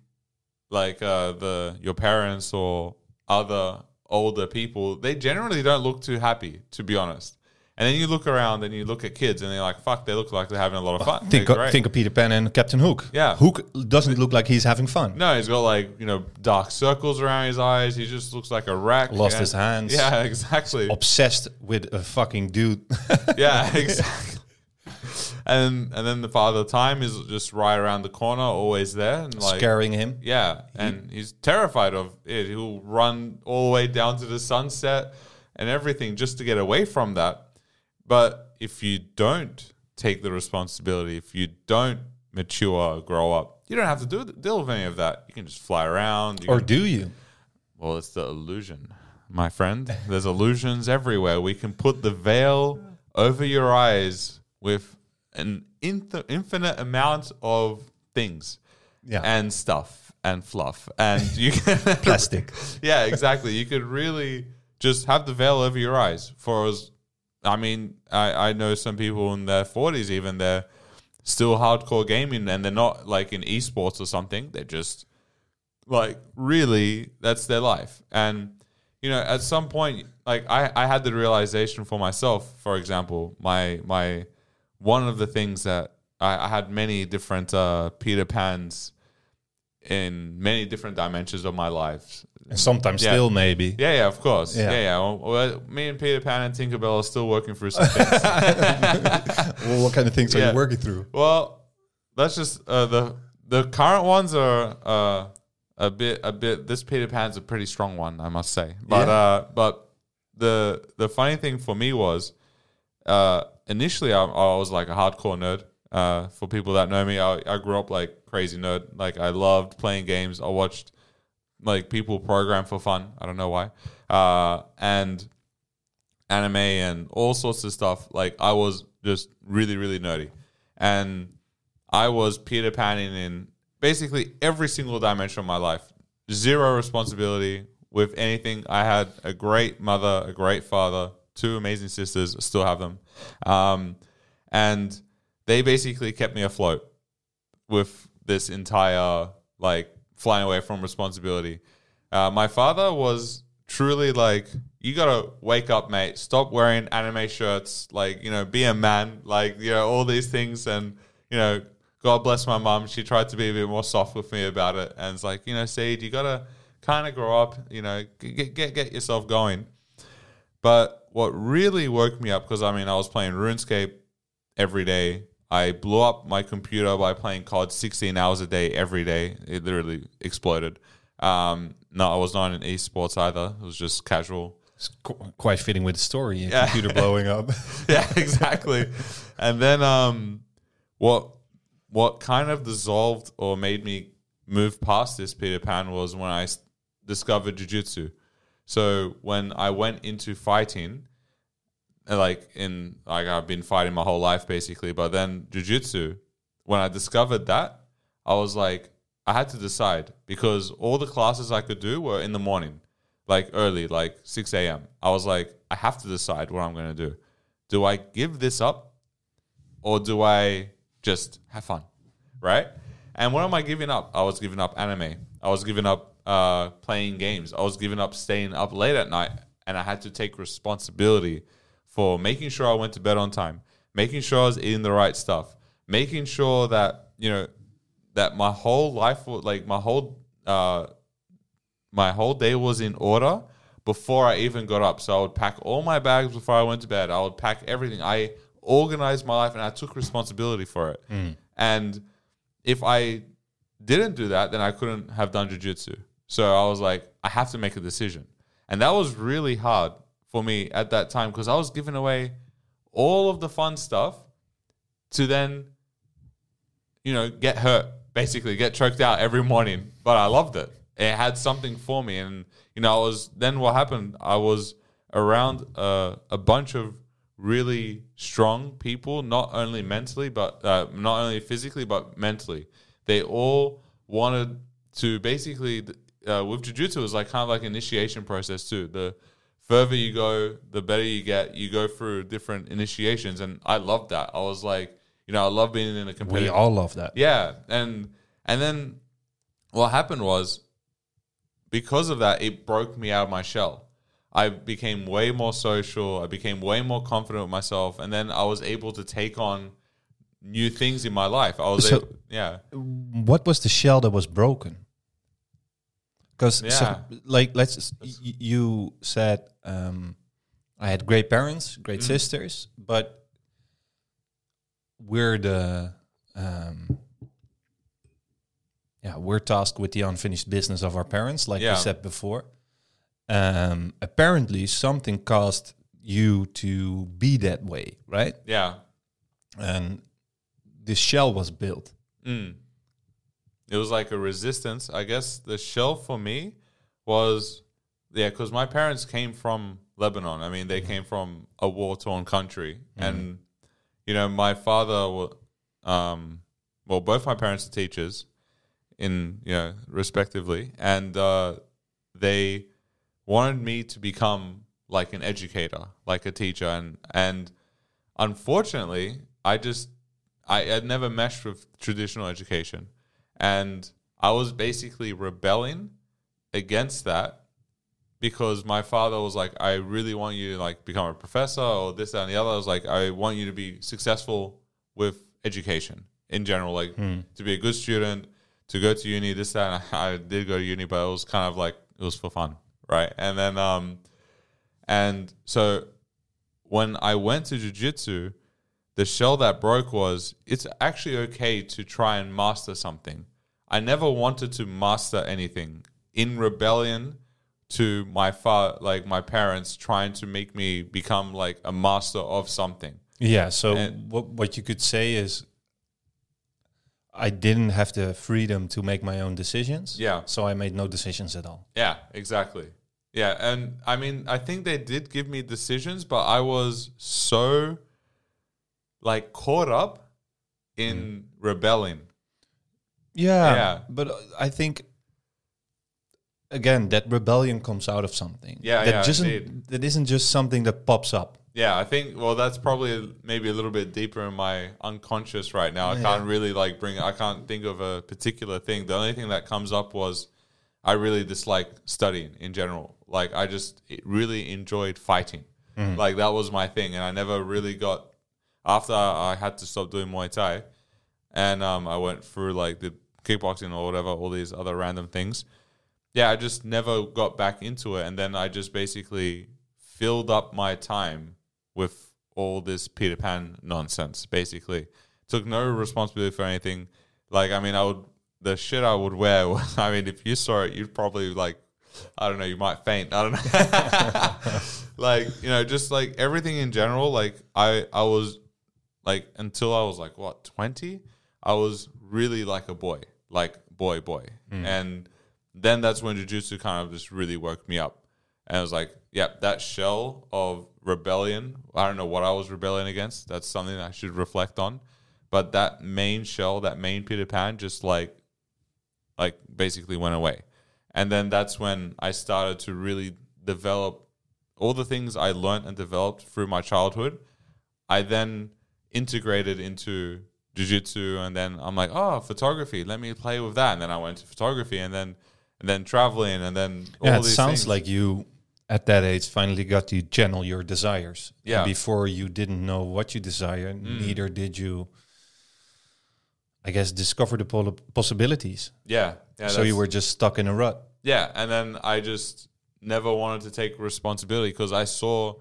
like uh, the your parents or other older people, they generally don't look too happy, to be honest. And then you look around and you look at kids and they're like, "Fuck, they look like they're having a lot of fun." Think of, think of Peter Pan and Captain Hook. Yeah. Hook doesn't look like he's having fun. No, he's got like you know dark circles around his eyes. He just looks like a wreck. Lost Yeah. his hands. Yeah, exactly. Obsessed with a fucking dude. yeah, exactly. And and then the father time is just right around the corner, always there, and like scaring him. yeah, and he's terrified of it. He'll run all the way down to the sunset and everything just to get away from that. But if you don't take the responsibility, if you don't mature, grow up, you don't have to do deal with any of that. You can just fly around. Or can- do you? well, it's the illusion, my friend. There's illusions everywhere. We can put the veil over your eyes with an inf- infinite amount of things Yeah. and stuff and fluff. And you can. Plastic. yeah, exactly. You could really just have the veil over your eyes for as. I mean, I, I know some people in their 40s, even they're still hardcore gaming and they're not like in esports or something. They're just like really that's their life and you know at some point like i i had the realization for myself for example my my one of the things that i, I had many different uh peter pans in many different dimensions of my life And sometimes Yeah. still, maybe. yeah yeah of course Yeah. yeah yeah, Well, well, me and peter pan and tinkerbell are still working through some things Well, what kind of things are you working through? Well, that's just uh, the the current ones are uh, a bit a bit. This Peter Pan's a pretty strong one, I must say. But Yeah. uh, but the the funny thing for me was uh, initially I, I was like a hardcore nerd. Uh, for people that know me, I, I grew up like crazy nerd. Like I loved playing games. I watched like people program for fun. I don't know why. Uh, and anime and all sorts of stuff. Like I was just really, really nerdy. And I was Peter Panning in basically every single dimension of my life. Zero responsibility with anything. I had a great mother, a great father, two amazing sisters, still have them. Um, and they basically kept me afloat with this entire like flying away from responsibility. Uh, my father was truly like, you gotta wake up, mate. Stop wearing anime shirts. Like, you know, be a man. Like, you know, all these things. And, you know, God bless my mom. She tried to be a bit more soft with me about it. And it's like, you know, Seed, you gotta kind of grow up. You know, get get get yourself going. But what really woke me up, because I mean, I was playing RuneScape every day. I blew up my computer by playing COD 16 hours a day every day. It literally exploded. Um, no, I was not in esports either. It was just casual. It's qu- quite fitting with the story. Yeah. computer blowing up. yeah, exactly. and then um, what what kind of dissolved or made me move past this Peter Pan was when I s- discovered jujitsu. So when I went into fighting, like in like I've been fighting my whole life basically, but then jujitsu, when I discovered that, I was like, I had to decide because all the classes I could do were in the morning. like early, like 6 a.m. I was like, I have to decide what I'm going to do. Do I give this up or do I just have fun? Right? And what am I giving up? I was giving up anime. I was giving up uh, playing games. I was giving up staying up late at night. And I had to take responsibility for making sure I went to bed on time, making sure I was eating the right stuff, making sure that, you know, that my whole life, like my whole, uh, my whole day was in order before I even got up. So I would pack all my bags before I went to bed. I would pack everything. I organized my life and I took responsibility for it. And if I didn't do that, then I couldn't have done jujitsu. So I was like, I have to make a decision. And that was really hard for me at that time because I was giving away all of the fun stuff to then, you know, get hurt, basically get choked out every morning. But I loved it. It had something for me. And, you know, I was, then what happened, I was around a bunch of really strong people, not only mentally, but uh, not only physically, but mentally. They all wanted to basically, uh, with jujitsu, it was like kind of like initiation process too. The further you go, the better you get. You go through different initiations, and I loved that. I was like, you know, I love being in a competitive. We all love that. Yeah, and and then what happened was because of that, it broke me out of my shell. I became way more social. I became way more confident with myself, and then I was able to take on new things in my life. I was, So- able, yeah, What was the shell that was broken? Because, Yeah. like, let's. y- You said um, I had great parents, great sisters, but we're the. Um, yeah, we're tasked with the unfinished business of our parents, like Yeah. you said before. Um, apparently, something caused you to be that way, right? yeah. And this shell was built. Mm. It was like a resistance. I guess the shell for me was, yeah, because my parents came from Lebanon. I mean, they came from a war torn country. And, you know, my father, um, well, both my parents are teachers in, you know, respectively. And uh, they wanted me to become like an educator, like a teacher. And, and unfortunately, I just I had never meshed with traditional education. And I was basically rebelling against that because my father was like, I really want you to like become a professor or this, that, and the other. I was like, I want you to be successful with education in general, like to be a good student, to go to uni, this, that, and I, I did go to uni, but it was kind of like it was for fun. Right. And then um and so when I went to jujitsu, the shell that broke was it's actually okay to try and master something. I never wanted to master anything in rebellion to my fa- like my parents trying to make me become like a master of something. Yeah. So And- what what you could say is, I didn't have the freedom to make my own decisions. Yeah. So I made no decisions at all. Yeah, exactly. Yeah, and I mean, I think they did give me decisions, but I was so like caught up in rebelling. Yeah. Yeah. But uh, I think again that rebellion comes out of something. Yeah, That yeah, just that isn't just something that pops up. Yeah, I think well that's probably maybe a little bit deeper in my unconscious right now. I Yeah. can't really like bring I can't think of a particular thing. The only thing that comes up was I really dislike studying in general. Like I just really enjoyed fighting. Like that was my thing and I never really got after I had to stop doing Muay Thai and um, I went through like the kickboxing or whatever, all these other random things. Yeah, I just never got back into it, and then I just basically filled up my time with all this Peter Pan nonsense. Basically, took no responsibility for anything. Like, I mean, I would the shit I would wear. Was, I mean, if you saw it, you'd probably like, I don't know, you might faint. I don't know. like, you know, just like everything in general. Like, I I was like until I was like what twenty, I was really like a boy, like boy boy, mm. and then that's when jujitsu kind of just really woke me up, and I was like, yep, that shell of rebellion. I don't know what I was rebelling against. That's something I should reflect on, but that main shell, that main Peter Pan, just like like basically went away, and then that's when I started to really develop all the things I learned and developed through my childhood. I then integrated into jiu-jitsu and then I'm like, "Oh, photography, let me play with that." And then I went to photography and then and then traveling and then all Yeah, it sounds things. like you at that age finally got to channel your desires. And Yeah. before you didn't know what you desire, Mm. neither did you. I guess discover the pol- possibilities. yeah, yeah. so you were just stuck in a rut. Yeah, and then I just never wanted to take responsibility because I saw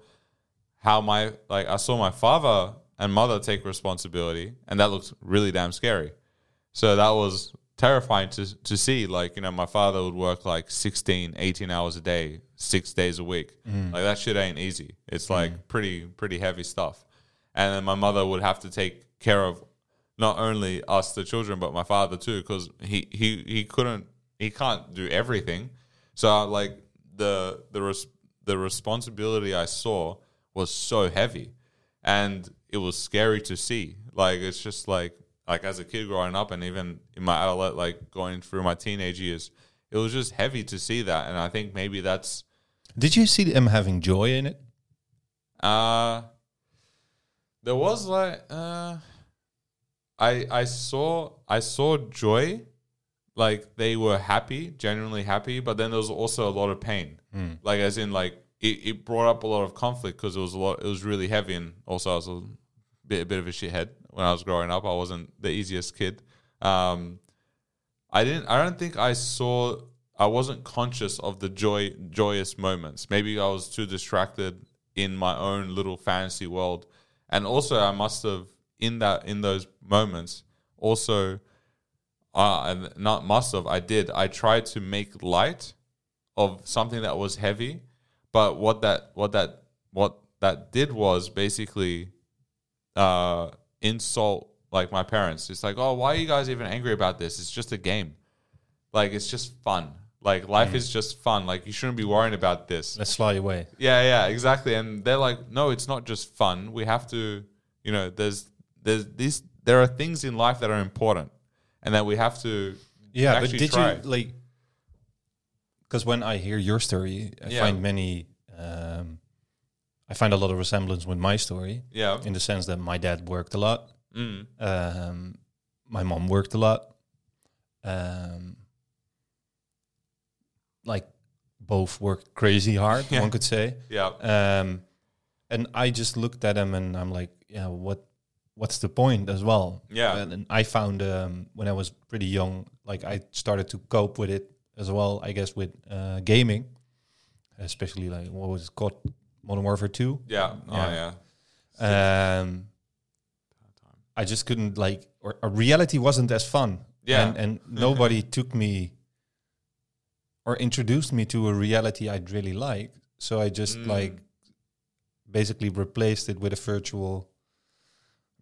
how my like I saw my father and mother take responsibility, and that looked really damn scary. So that was terrifying to to see. Like you know, my father would work like 16, 18 hours a day, six days a week. Mm. Like that shit ain't easy. It's mm. like pretty pretty heavy stuff. And then my mother would have to take care of not only us the children but my father too because he, he he couldn't he can't do everything so like the the res- the responsibility i saw was so heavy and it was scary to see like it's just like like as a kid growing up and even in my adult like going through my teenage years it was just heavy to see that and i think maybe that's Did you see them having joy in it? uh there was like uh I I saw I saw joy like they were happy, genuinely happy, but then there was also a lot of pain. Like as in like it, it brought up a lot of conflict because it was a lot it was really heavy and also I was a bit a bit of a shithead when I was growing up. I wasn't the easiest kid. Um I didn't I don't think I saw I wasn't conscious of the joy joyous moments. Maybe I was too distracted in my own little fantasy world. And also I must have in that in those moments also uh not must have I did I tried to make light of something that was heavy but what that what that what that did was basically uh insult like my parents it's like oh why are you guys even angry about this it's just a game like it's just fun like life is just fun like you shouldn't be worrying about this Let's fly away. yeah, yeah, exactly. And they're like, no, it's not just fun. We have to, you know, there's there's these there are things in life that are important, and that we have to. Yeah, but did try. you like? Because when I hear your story, I Yeah. find many. Um, I find a lot of resemblance with my story Yeah. in the sense that my dad worked a lot. Mm. Um, my mom worked a lot. Um, like both worked crazy hard, Yeah. one could say. Yeah. Um, and I just looked at him and I'm like, yeah, what, what's the point as well? Yeah. And, and I found um, when I was pretty young, like I started to cope with it as well. I guess with uh, gaming, especially like what was it called, Modern Warfare Two. Yeah. Oh Yeah. yeah. Um, I just couldn't like, or, or reality wasn't as fun. Yeah. and, and nobody took me or introduced me to a reality I'd really like. So I just Mm. like basically replaced it with a virtual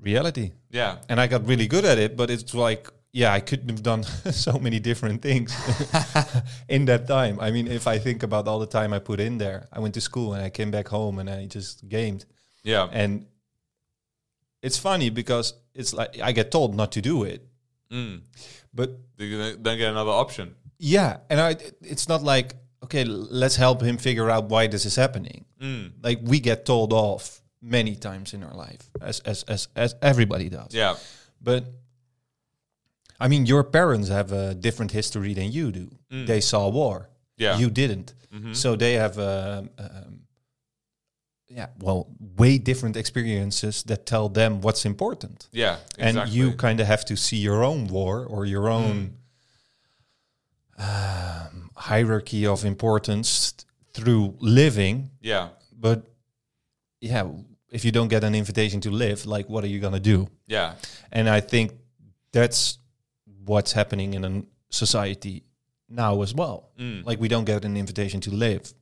reality, Yeah. and I got really good at it. But it's like, yeah, I couldn't have done so many different things in that time. I mean, if I think about all the time I put in there, I went to school and I came back home and I just gamed. Yeah. And it's funny because it's like I get told not to do it, Mm. but You then then get another option. yeah, and I it's not like okay, let's help him figure out why this is happening. Mm. Like we get told off many times in our life, as as as as everybody does. Yeah. But I mean, your parents have a different history than you do. They saw war. Yeah. You didn't. So they have, um, um, yeah, well, way different experiences that tell them what's important. Yeah. And you kind of have to see your own war or your own um, hierarchy of importance through living. Yeah. But yeah, if you don't get an invitation to live, like, what are you going to do? Yeah. And I think that's what's happening in a society now as well. Mm. Like we don't get an invitation to live.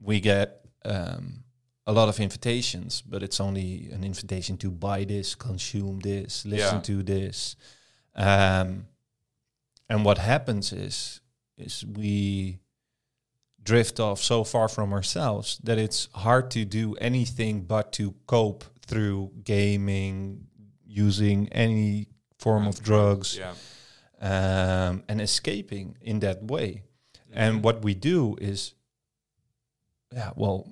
We get um, a lot of invitations, but it's only an invitation to buy this, consume this, listen Yeah. to this. Um, and what happens is is we drift off so far from ourselves that it's hard to do anything but to cope through gaming, using any form of drugs, Yeah. Um, and escaping in that way. And what we do is, yeah, well,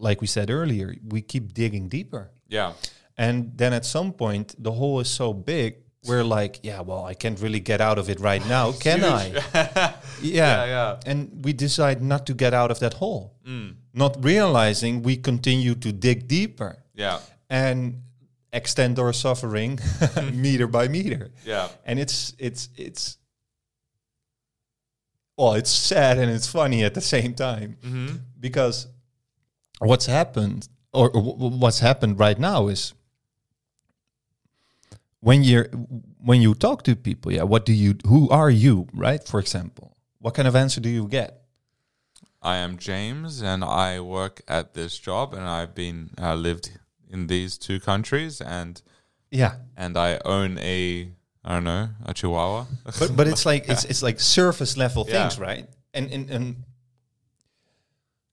like we said earlier, we keep digging deeper. Yeah. And then at some point, the hole is so big, we're like, yeah, well, I can't really get out of it right now, can I? Yeah. Yeah, yeah. And we decide not to get out of that hole, Mm. not realizing we continue to dig deeper Yeah. and extend our suffering meter by meter. Yeah. And it's it's it's well, it's sad and it's funny at the same time Mm-hmm. because what's happened or, wh- what's happened right now is when you're when you talk to people yeah what do you who are you right for example what kind of answer do you get I am James, and I work at this job, and I've been uh, lived in these two countries, and yeah and I own a I don't know a Chihuahua. but but it's like it's it's like surface level Yeah. things right and and and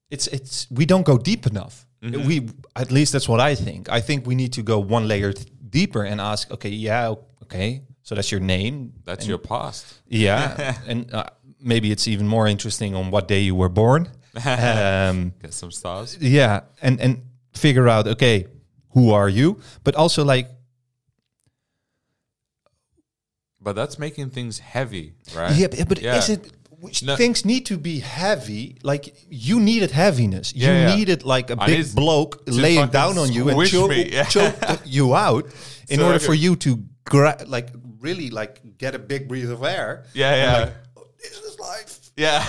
it's it's we don't go deep enough Mm-hmm. we at least that's what i think i think we need to go one layer th- deeper and ask okay yeah okay so that's your name That's and- your past. Yeah, and uh, maybe it's even more interesting on what day you were born. Um, Get some stars. yeah, and and figure out okay, who are you? But also like But that's making things heavy, right? yeah, but, but Yeah. is it? Which No. things need to be heavy. Like you needed heaviness. Yeah, you yeah. needed like a I big bloke laying down on you and choke, yeah. choke you out in So order for you to like really like get a big breath of air. Yeah, yeah. like, "Oh, this is life. Yeah.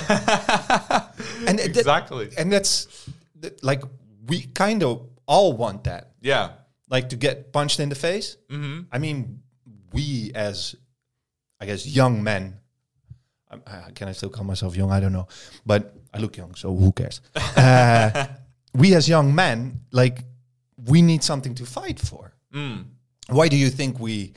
And that- exactly. and that's th- like we kind of all want that yeah. like to get punched in the face Mm-hmm. i mean we as i guess young men uh, can i still call myself young i don't know but i look young so who cares uh, we as young men like we need something to fight for Mm. why do you think we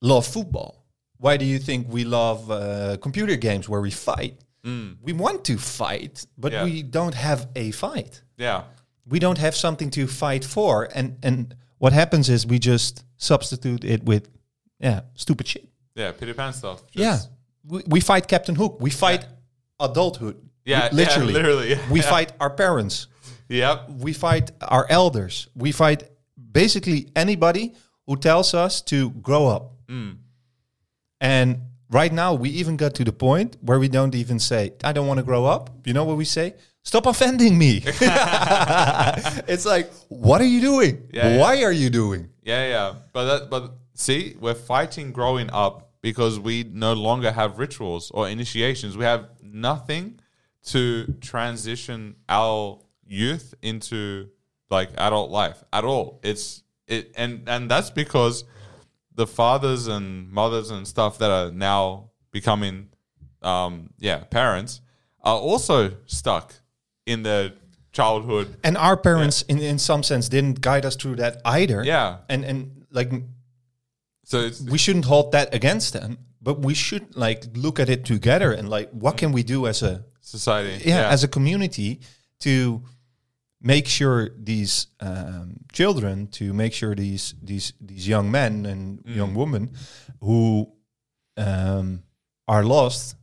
love football why do you think we love uh, computer games where we fight Mm. we want to fight but Yeah. we don't have a fight Yeah. We don't have something to fight for and and what happens is we just substitute it with yeah stupid shit Yeah. Peter Pan stuff. Yeah we, we fight captain hook we fight adulthood Yeah. Li- literally Yeah, literally. Yeah. we yeah. fight our parents Yep. we fight our elders we fight basically anybody who tells us to grow up Mm. and right now we even got to the point where we don't even say i don't want to grow up you know what we say stop offending me it's like what are you doing Yeah, yeah. why are you doing Yeah, yeah. But that, but see, we're fighting growing up because we no longer have rituals or initiations. We have nothing to transition our youth into like adult life at all. It's it and and that's because the fathers and mothers and stuff that are now becoming um yeah, parents are also stuck in the childhood. and our parents in, in some sense didn't guide us through that either Yeah. and and like So it's we shouldn't hold that against them but we should like look at it together and like what can we do as a society. yeah, as a community to make sure these um, children, to make sure these these these young men and young women who um, are lost,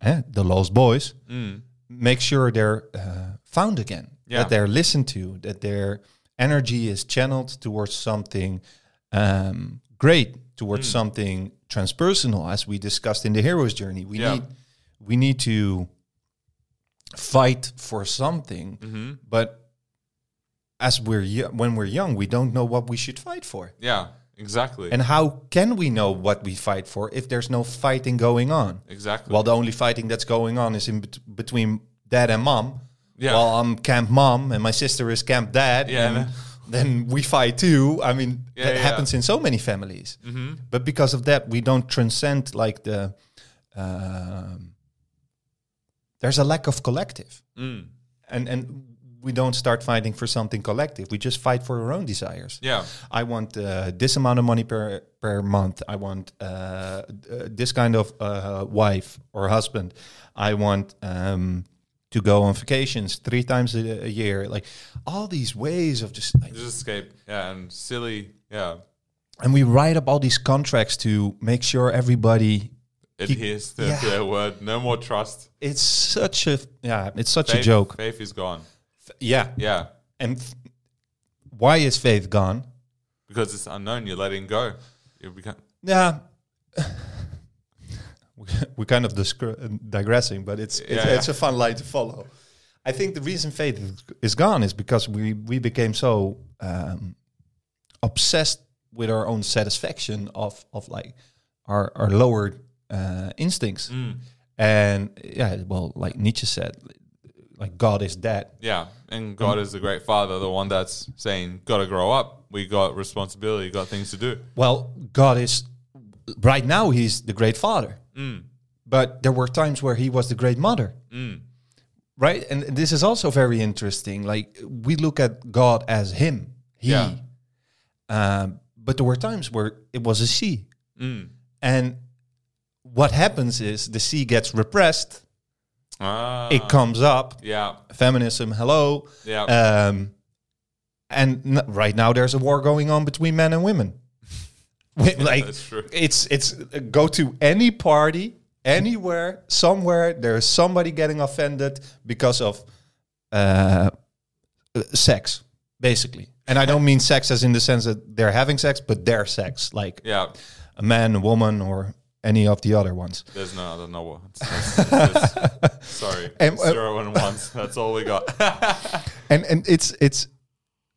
eh, the lost boys, Mm. Make sure they're uh, found again, Yeah. that they're listened to, that their energy is channeled towards something um, great, towards something transpersonal, as we discussed in the hero's journey. We Yeah. need we need to fight for something, hmm but as we're yo- when we're young, we don't know what we should fight for. Yeah, exactly. And how can we know what we fight for if there's no fighting going on? exactly. Well, the only fighting that's going on is in bet- between dad and mom. Yeah. Well, I'm camp mom and my sister is camp dad. Yeah, And then we fight too. I mean, Yeah, that yeah. happens in so many families. hmm But because of that, we don't transcend like the. Um, there's a lack of collective, Mm. and and we don't start fighting for something collective. We just fight for our own desires. Yeah. I want uh, this amount of money per per month. I want uh, uh, this kind of uh, wife or husband. I want um, to go on vacations three times a, a year. Like all these ways of just, like, Just escape. Yeah, and silly. Yeah. and we write up all these contracts to make sure everybody adheres to, yeah. their word. No more trust. It's such a yeah, it's such Faith, a joke. Faith is gone. Yeah, Yeah, and f- why is faith gone? because it's unknown. You're letting go. You become. Yeah. We- We're kind of discre- digressing, but it's it's, Yeah, yeah. it's a fun line to follow. I think the reason faith is- is gone is because we we became so um, obsessed with our own satisfaction of of like our our lower uh, instincts, Mm. and yeah, well, like Nietzsche said, like God is dead. Yeah, and God is the great Father, the one that's saying, "Got to grow up. We got responsibility. Got things to do." Well, God is right now. He's the great Father, Mm. but there were times where he was the great Mother. Mm. right and this is also very interesting like we look at god as him he Yeah. um, but there were times where it was a she Mm. and what happens is the she gets repressed Ah, it comes up. Yeah, feminism hello. Yeah, um, and right now there's a war going on between men and women. Like that's true. it's it's go to any party anywhere somewhere there's somebody getting offended because of uh, uh, sex basically. And i don't mean sex as in the sense that they're having sex but their sex like Yeah, a man a woman or any of the other ones there's no other no one. It's- it's- it's- sorry, And, uh, zero and ones. That's all we got. and and it's it's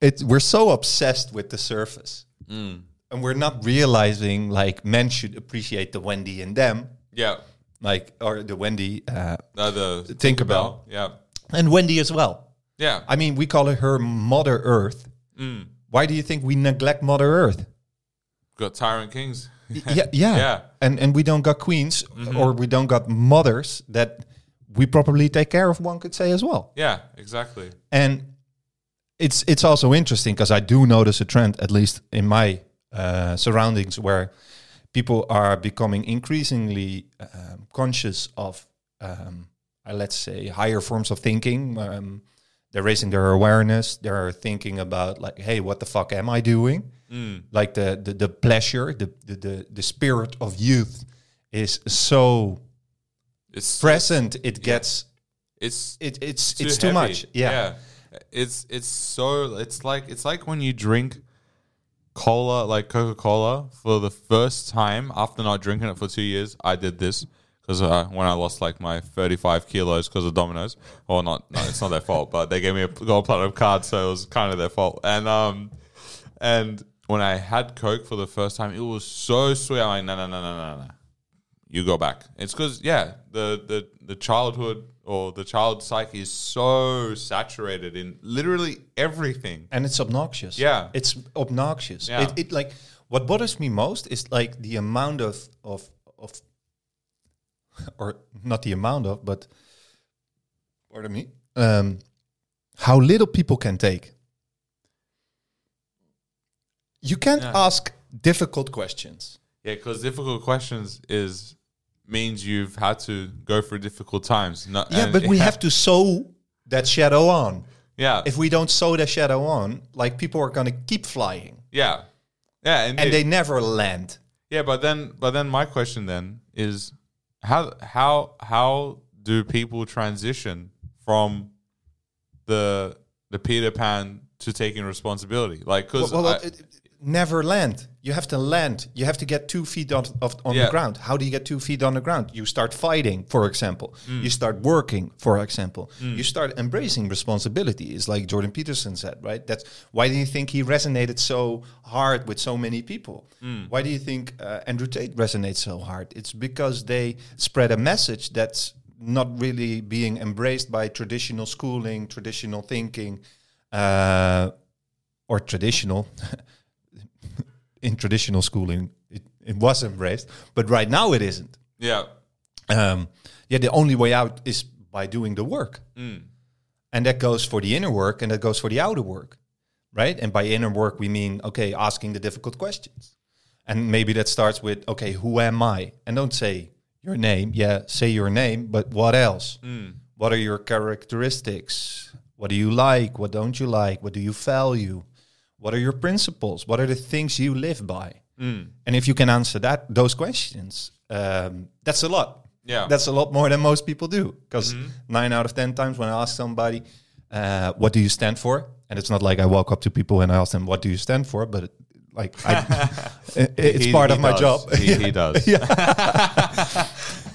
it's we're so obsessed with the surface Mm. and we're not realizing like men should appreciate the wendy in them Yeah, like or the wendy uh, uh, the Tinkerbell. Yeah, and wendy as well yeah. I mean, we call her Mother Earth. Mm. Why do you think we neglect Mother Earth? Got Tyrant Kings. Yeah, yeah, Yeah. And and we don't got queens or we don't got mothers that we properly take care of. One could say as well. Yeah, exactly. And it's it's also interesting because I do notice a trend, at least in my uh, surroundings, where people are becoming increasingly um, conscious of, um, uh, let's say, higher forms of thinking. Um, they're raising their awareness. They're thinking about like, hey, what the fuck am I doing? Mm. Like the the, the pleasure, the, the the the spirit of youth is so It's present. It gets It's it it's too it's too heavy. much. Yeah. It's it's so it's like it's like when you drink cola like Coca-Cola for the first time after not drinking it for 2 years. I did this because uh, when I lost like my 35 kilos because of Domino's, or not, no, it's not their fault, but they gave me a gold platinum card, so it was kind of their fault. And um, and when I had Coke for the first time, it was so sweet. I'm like, no, no, no, no, no, no. You go back. It's because yeah, the the the childhood or the child psyche is so saturated in literally everything. and it's obnoxious. Yeah. it's obnoxious. Yeah. It, it like what bothers me most is like the amount of of of, or not the amount of, but pardon me, um, how little people can take. You can't Yeah. ask difficult questions. Yeah, because difficult questions is means you've had to go through difficult times. No, Yeah, but we ha- have to sew that shadow on. Yeah, If we don't sew the shadow on, like people are going to keep flying yeah, yeah, and, and they never land. Yeah, but then but then my question then is how how how do people transition from the the Peter Pan to taking responsibility? Like cuz Well, well, never land. You have to land. You have to get two feet on, of, on Yeah. the ground. How do you get two feet on the ground? You start fighting, for example. Mm. You start working, for example. You start embracing responsibility. Is like Jordan Peterson said, right? That's why do you think he resonated so hard with so many people? Mm. Why do you think uh, Andrew Tate resonates so hard? It's because they spread a message that's not really being embraced by traditional schooling, traditional thinking, uh, or traditional. in traditional schooling, it, it was embraced, but right now it isn't. yeah. Um, yeah, the only way out is by doing the work, Mm. and that goes for the inner work, and that goes for the outer work, right? And by inner work, we mean okay, asking the difficult questions, and maybe that starts with okay, who am I? And don't say your name. Yeah, say your name, but what else? Mm. What are your characteristics? What do you like? What don't you like? What do you value? What are your principles? What are the things you live by? Mm. And if you can answer that those questions, um, that's a lot. Yeah. That's a lot more than most people do. Because nine out of 10 times when I ask somebody, uh, what do you stand for? And it's not like I walk up to people and I ask them, what do you stand for? But it, like, I, it- it's He- part he of my job. He, he does.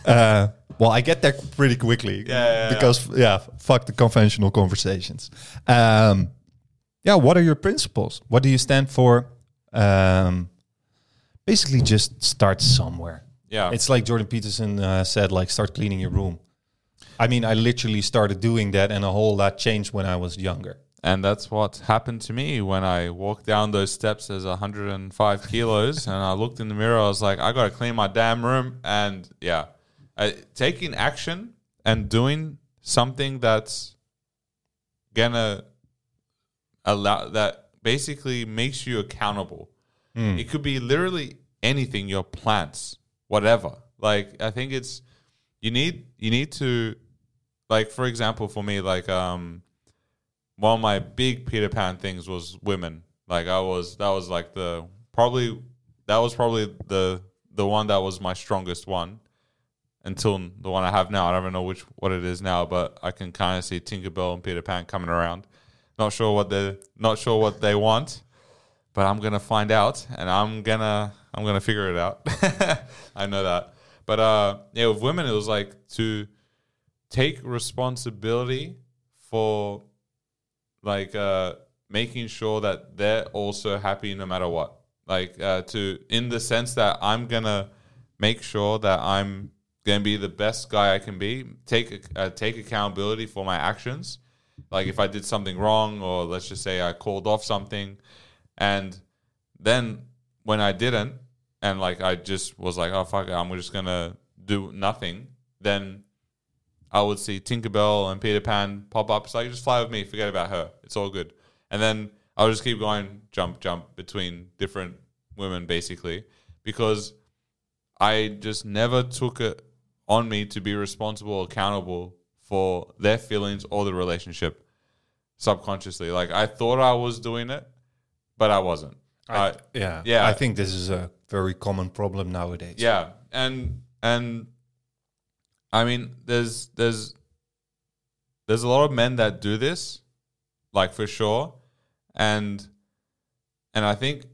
Uh, well, I get there pretty quickly. Yeah, yeah, yeah. because yeah, fuck the conventional conversations. Um, yeah, what are your principles? What do you stand for? Um, basically, just start somewhere. Yeah. It's like Jordan Peterson uh, said, like start cleaning your room. I mean, I literally started doing that, and a whole lot changed when I was younger. And that's what happened to me when I walked down those steps as 105 kilos. and I looked in the mirror. I was like, I got to clean my damn room. And yeah, I, taking action and doing something that's gonna allow that basically makes you accountable. It could be literally anything, your plants, whatever. Like I think it's you need you need to like for example for me like um one of my big Peter Pan things was women. Like I was that was like the probably that was probably the the one that was my strongest one until the one I have now. I don't even know which what it is now, but I can kind of see Tinkerbell and Peter Pan coming around. Not sure what they not sure what they want, but I'm gonna find out and I'm gonna I'm gonna figure it out. I know that. But uh yeah, with women it was like to take responsibility for like uh making sure that they're also happy no matter what like uh to in the sense that i'm gonna make sure that i'm gonna be the best guy i can be take uh, take accountability for my actions like if i did something wrong or let's just say i called off something and then when i didn't and like i just was like oh fuck it, i'm just gonna do nothing then I would see Tinkerbell and Peter Pan pop up. It's like, just fly with me, forget about her. It's all good. And then I'll just keep going, jump, jump between different women, basically, because I just never took it on me to be responsible, accountable for their feelings or the relationship subconsciously. Like, I thought I was doing it, but I wasn't. I, Yeah, Yeah. I think this is a very common problem nowadays. yeah, and and I mean, there's there's there's a lot of men that do this, like for sure, and and I think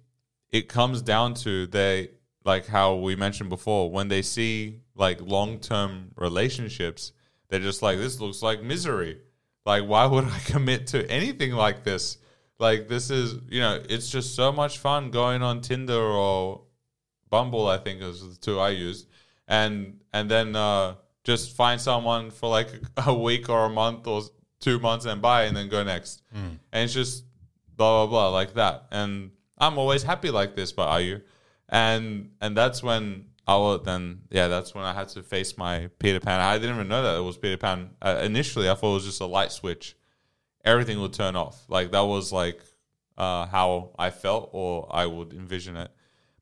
it comes down to they like how we mentioned before when they see like long term relationships, they're just like this looks like misery. Like, why would I commit to anything like this? Like, this is you know, it's just so much fun going on Tinder or Bumble, I think is the two I used, and and then uh, just find someone for like a week or a month or two months and buy, and then go next, and it's just blah blah blah like that. And I'm always happy like this, but are you? And and that's when I will then yeah, that's when I had to face my Peter Pan. I didn't even know that it was Peter Pan. Uh, initially, I thought it was just a light switch. Everything would turn off. Like that was like uh, how I felt, or I would envision it.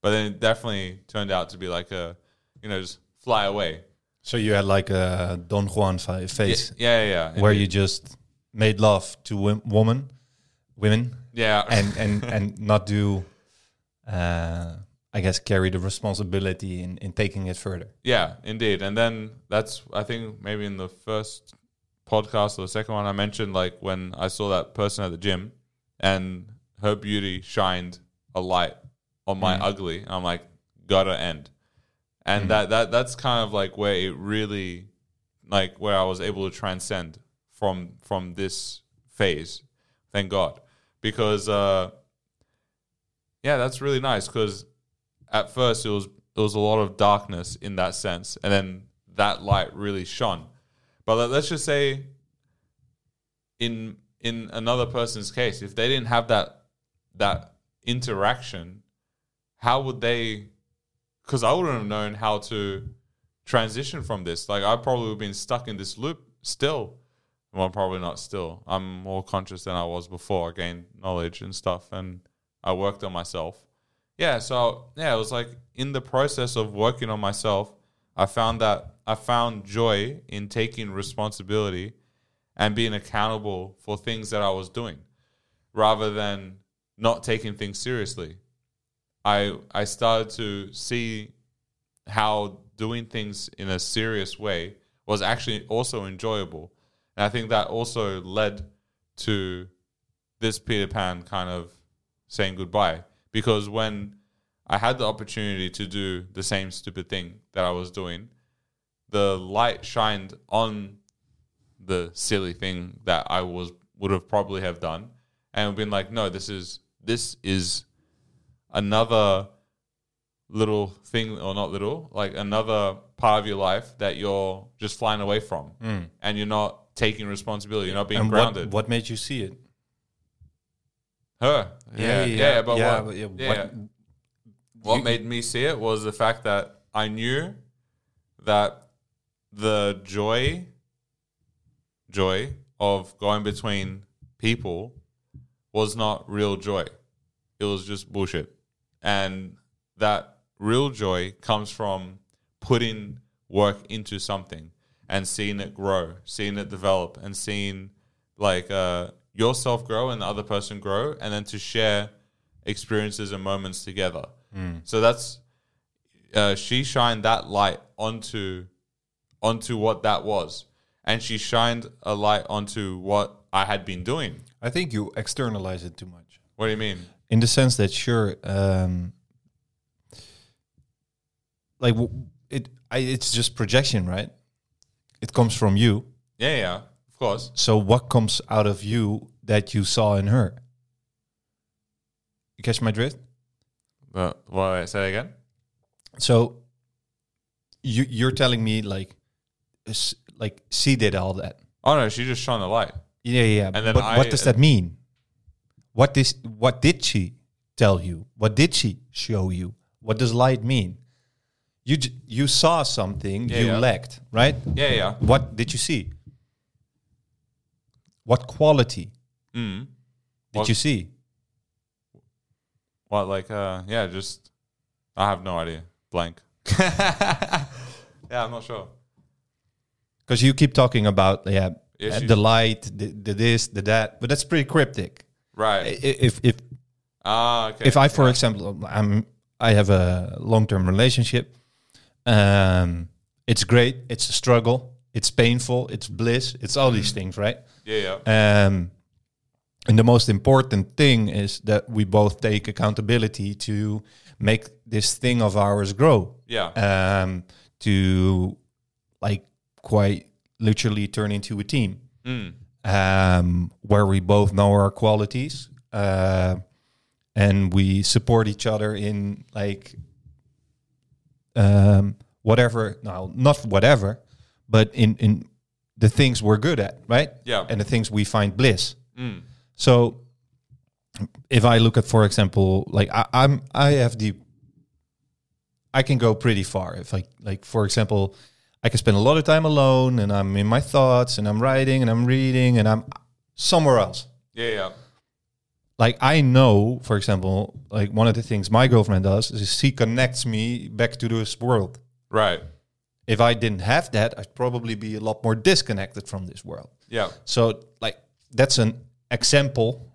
But then it definitely turned out to be like a, you know, just fly away. So you had like a Don Juan fa- face Yeah, yeah, yeah. where you just made love to wom- woman, women, yeah, and and and not do, uh, I guess, carry the responsibility in in taking it further. Yeah, indeed. And then that's I think maybe in the first podcast or the second one I mentioned like when I saw that person at the gym and her beauty shined a light on my ugly. I'm like, gotta end. And that that that's kind of like where it really like where I was able to transcend from from this phase. Thank God. Because uh yeah, that's really nice because at first it was there was a lot of darkness in that sense, and then that light really shone. But let- let's just say, in in another person's case, if they didn't have that that interaction, how would they? Because I wouldn't have known how to transition from this. Like I probably would have been stuck in this loop still. Well, probably not still. I'm more conscious than I was before. I gained knowledge and stuff, and I worked on myself yeah so yeah it was like in the process of working on myself i found that i found joy in taking responsibility and being accountable for things that i was doing rather than not taking things seriously i i started to see how doing things in a serious way was actually also enjoyable. And I think that also led to this Peter Pan kind of saying goodbye because when I had the opportunity to do the same stupid thing that I was doing, the light shined on the silly thing that I was would have probably have done and been like, no, this is this is another little thing or not little, like another part of your life that you're just flying away from mm. and you're not taking responsibility, you're not being and grounded. what, what made you see it? Her. Yeah, yeah, but yeah, what, but yeah, yeah, what- what You- made me see it was the fact that I knew that the joy joy of going between people was not real joy. It was just bullshit. And that real joy comes from putting work into something and seeing it grow, seeing it develop and seeing like uh, yourself grow and the other person grow and then to share experiences and moments together. So that's uh, she shined that light onto onto what that was, and she shined a light onto what I had been doing. I think you externalize it too much. What do you mean? in the sense that sure um like w- it I, it's just projection right it comes from you Yeah, yeah, of course. so what comes out of you that you saw in her you catch my drift But what? Say that again. so you you're telling me like like she did all that Oh no, she just shone a light. yeah yeah And then but I- what does that mean what this what did she tell you what did she show you what does light mean you j- you saw something Yeah, you yeah. lacked right Yeah, yeah. what did you see what quality Mm. did What- you see What? Like, uh, yeah, just I have no idea. Blank. yeah, I'm not sure. because you keep talking about yeah, Yeah, the light the, the this the that but that's pretty cryptic Right. If if Ah, okay. if I, for Yeah. example, I'm I have a long term relationship. Um, it's great. It's a struggle. It's painful. It's bliss. It's all Mm. these things, right? Yeah, yeah. Um, and the most important thing is that we both take accountability to make this thing of ours grow. Yeah. Um, to like quite literally turn into a team Mm. um, where we both know our qualities uh, and we support each other in like um, whatever. No, not whatever, but in in the things we're good at, right? Yeah. and the things we find bliss. Mm. So, if I look at, for example, like I, I'm, I have the, I can go pretty far. If I like, for example, I can spend a lot of time alone, and I'm in my thoughts, and I'm writing, and I'm reading, and I'm somewhere else. Yeah, yeah. Like I know, for example, like one of the things my girlfriend does is she connects me back to this world. Right. If I didn't have that, I'd probably be a lot more disconnected from this world. Yeah. So, like, that's an example.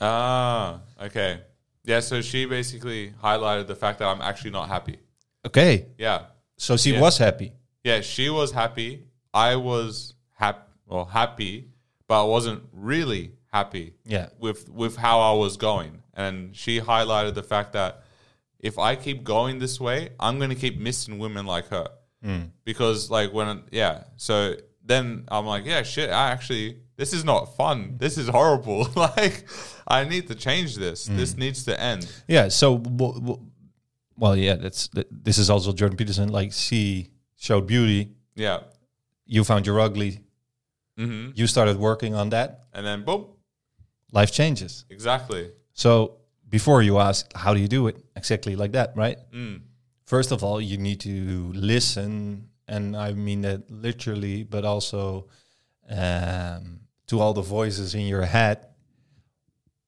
Ah, okay. Yeah, so she basically highlighted the fact that I'm actually not happy. Okay, Yeah. so she Yeah. was happy. Yeah, she was happy. I was happy, well, happy, but I wasn't really happy Yeah. with with how I was going. And she highlighted the fact that if I keep going this way, I'm going to keep missing women like her. Because like when yeah, so then I'm like, yeah, shit, I actually this is not fun. This is horrible. like I need to change this. This needs to end. Yeah. So, w- w- well, yeah, that's th- this is also Jordan Peterson. Like, she showed beauty. Yeah. You found your ugly. hmm You started working on that. And then boom, Life changes. exactly. So, before you ask, how do you do it? Exactly like that, right? Mm. First of all, you need to listen, and I mean that literally, but also um, to all the voices in your head.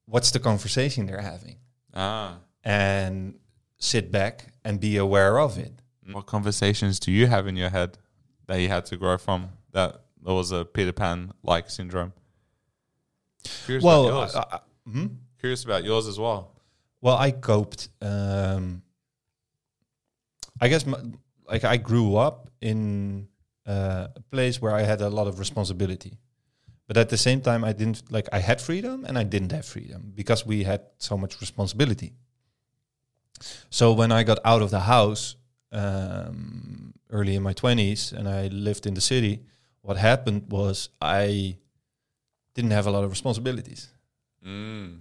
What's the conversation they're having? Ah. And sit back and be aware of it. What conversations do you have in your head that you had to grow from? That there was a Peter Pan like syndrome. Curious Well, about yours. I- I- hmm? Curious about yours as well. well, I coped. Um, I guess my, like I grew up in uh, a place where I had a lot of responsibility, but at the same time, I didn't like I had freedom and I didn't have freedom because we had so much responsibility. So when I got out of the house um, early in my twenties and I lived in the city, what happened was I didn't have a lot of responsibilities. Mm.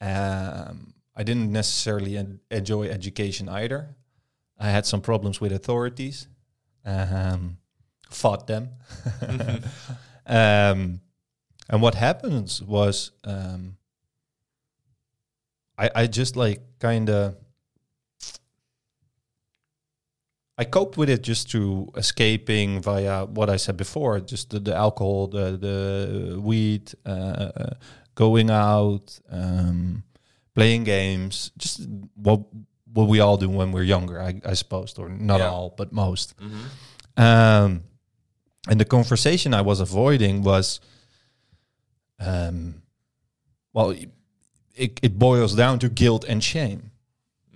Um, I didn't necessarily en- enjoy education either. I had some problems with authorities, um, fought them. um, and what happens was um, I, I just like kind of I coped with it just through escaping via what I said before, just the, the alcohol, the the weed, uh, going out, um, playing games, just what what we all do when we're younger, I, I suppose, or not Yeah. all, but most. hmm Um, and the conversation I was avoiding was, um, well, it, it boils down to guilt and shame.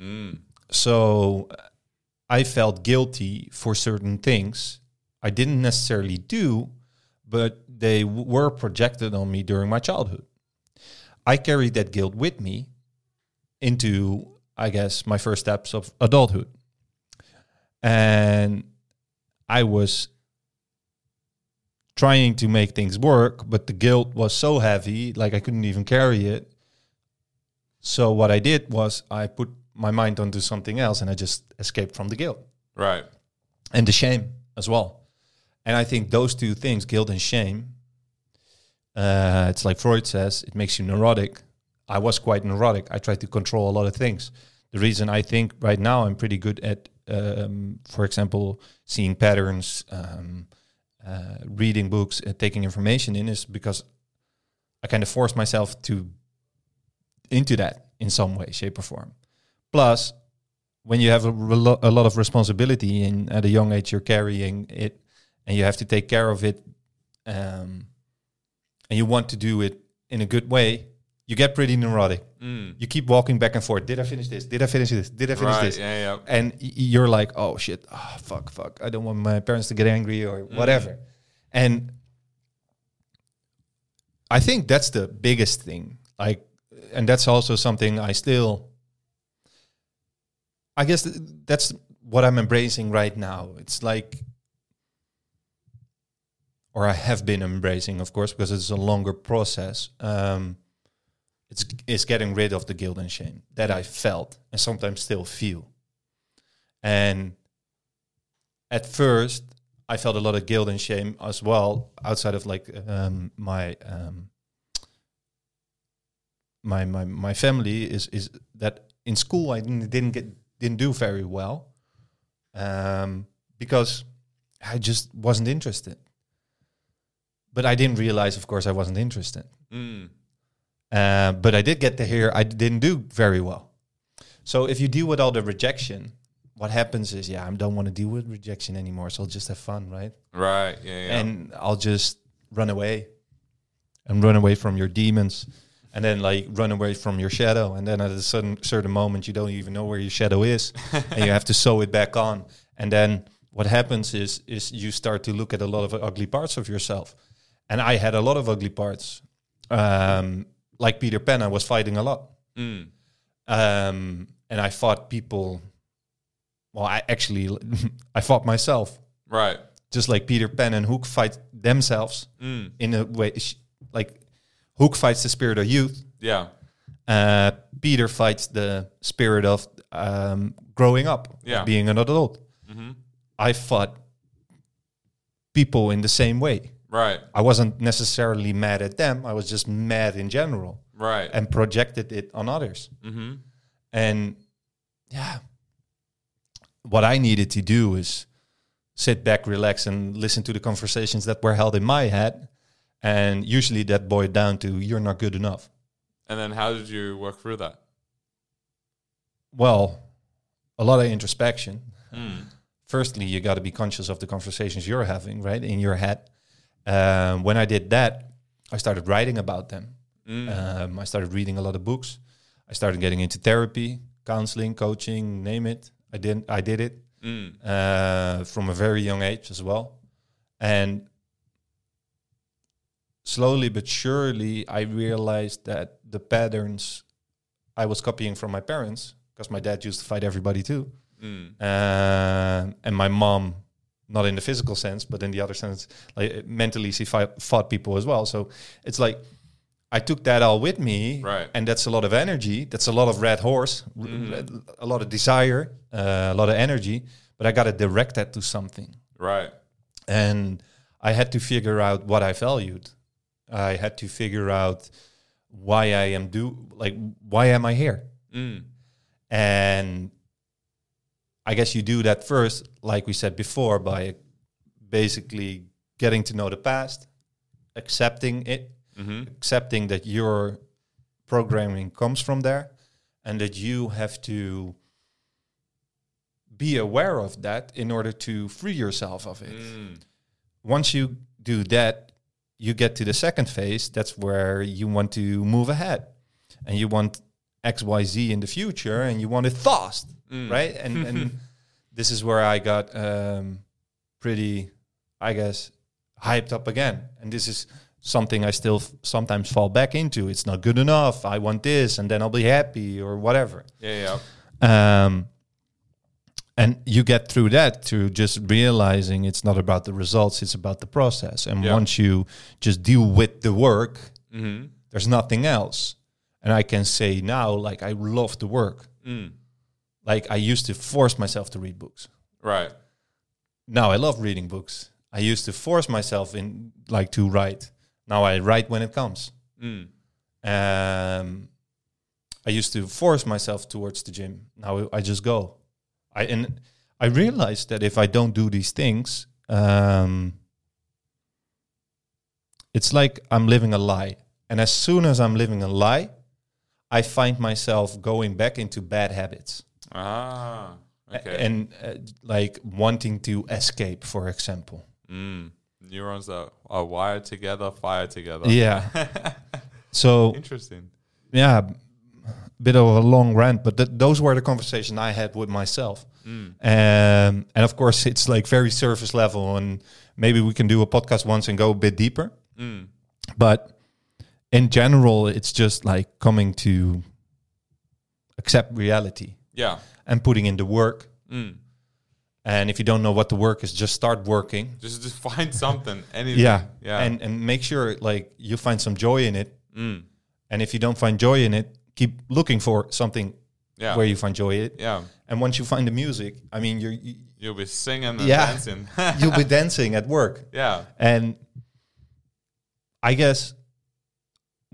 Mm. So I felt guilty for certain things I didn't necessarily do, but they w- were projected on me during my childhood. I carried that guilt with me into, I guess, my first steps of adulthood. And I was trying to make things work, but the guilt was so heavy, like I couldn't even carry it. So what I did was I put my mind onto something else and I just escaped from the guilt Right. and the shame as well. And I think those two things, guilt and shame, uh, it's like Freud says, it makes you neurotic. I was quite neurotic. I tried to control a lot of things. The reason I think right now I'm pretty good at, um, for example, seeing patterns, um, uh, reading books, and taking information in is because I kind of forced myself to into that in some way, shape, or form. Plus, when you have a, a lot of responsibility and at a young age you're carrying it and you have to take care of it um, and you want to do it in a good way you get pretty neurotic. Mm. you keep walking back and forth. Did i finish this? Did i finish this? Did i finish Right. this? Yeah. Yeah. and y- you're like oh shit. Oh, fuck fuck. I don't want my parents to get angry or whatever. And i think that's the biggest thing. Like and that's also something i still i guess th- that's what i'm embracing right now. It's like or i have been embracing of course because it's a longer process. Um it's it's getting rid of the guilt and shame that i felt and sometimes still feel and at first, I felt a lot of guilt and shame as well, outside of like um, my um, my my my family is is that in school I didn't, get didn't do very well um, because I just wasn't interested. But I didn't realize, of course, I wasn't interested. Mm. Uh, but I did get to hear I didn't do very well. So if you deal with all the rejection, what happens is, yeah, I don't want to deal with rejection anymore. So I'll just have fun, right? Right. Yeah. Yeah. And I'll just run away and run away from your demons and then like run away from your shadow. And then at a certain, certain moment, you don't even know where your shadow is and you have to sew it back on. And then what happens is, is you start to look at a lot of ugly parts of yourself. And I had a lot of ugly parts. Um, like Peter Pan, I was fighting a lot. Mm. Um, and I fought people. Well, I actually I fought myself, Right. just like Peter Pan and Hook fight themselves Mm. in a way. Like Hook fights the spirit of youth. Yeah. Uh, Peter fights the spirit of um, growing up, Yeah. being an adult. hmm I fought people in the same way. Right. I wasn't necessarily mad at them. I was just mad in general Right. and projected it on others. hmm And yeah, what I needed to do is sit back, relax, and listen to the conversations that were held in my head. And usually that boiled down to you're not good enough. And then how did you work through that? Well, a lot of introspection. Mm. Firstly, you got to be conscious of the conversations you're having, right, in your head. Um, when I did that, I started writing about them. Mm. Um, I started reading a lot of books. I started getting into therapy, counseling, coaching, name it. I didn't. I did it. Mm. uh, from a very young age as well. And slowly but surely, I realized that the patterns I was copying from my parents, because my dad used to fight everybody too, Mm. uh, and my mom, not in the physical sense, but in the other sense, like mentally, she fight, fought people as well. So it's like I took that all with me, Right. and that's a lot of energy. That's a lot of red horse, Mhm. a lot of desire, uh, a lot of energy. But I got to direct that to something, Right. and I had to figure out what I valued. I had to figure out why I am do like why am I here, Mm. and I guess you do that first, like we said before, by basically getting to know the past, accepting it, Mm-hmm. accepting that your programming comes from there and that you have to be aware of that in order to free yourself of it. Mm. Once you do that, you get to the second phase. That's where you want to move ahead and you want XYZ in the future and you want it fast, Mm. right? And, and this is where I got um, pretty, I guess, hyped up again. And this is something I still f- sometimes fall back into. It's not good enough. I want this, and then I'll be happy or whatever. Yeah. Yeah. Um, and you get through that to just realizing it's not about the results; it's about the process. And Yeah. once you just deal with the work, Mm-hmm. there's nothing else. And I can say now, like I love the work. Mm. Like I used to force myself to read books. Right. Now I love reading books. I used to force myself in like to write. Now I write when it comes. Mm. Um, I used to force myself towards the gym. Now I just go. I and I realized that if I don't do these things, um, it's like I'm living a lie. And as soon as I'm living a lie, I find myself going back into bad habits Ah. Okay. and uh, like wanting to escape, for example. mm. Neurons that are wired together, fire together. Yeah. so Interesting. yeah, bit of a long rant, but th- those were the conversations I had with myself. Mm. Um, and of course, it's like very surface level, and maybe we can do a podcast once and go a bit deeper. Mm. But in general, it's just like coming to accept reality Yeah. and putting in the work. Mm. And if you don't know what the work is, just start working. Just just find something. Anything. Yeah, Yeah. and and make sure like you find some joy in it. mm. And if you don't find joy in it, keep looking for something Yeah. where you find joy in it. yeah. And once you find the music, I mean, you're, you You'll be singing and Yeah. dancing. you'll be dancing at work. yeah. And I guess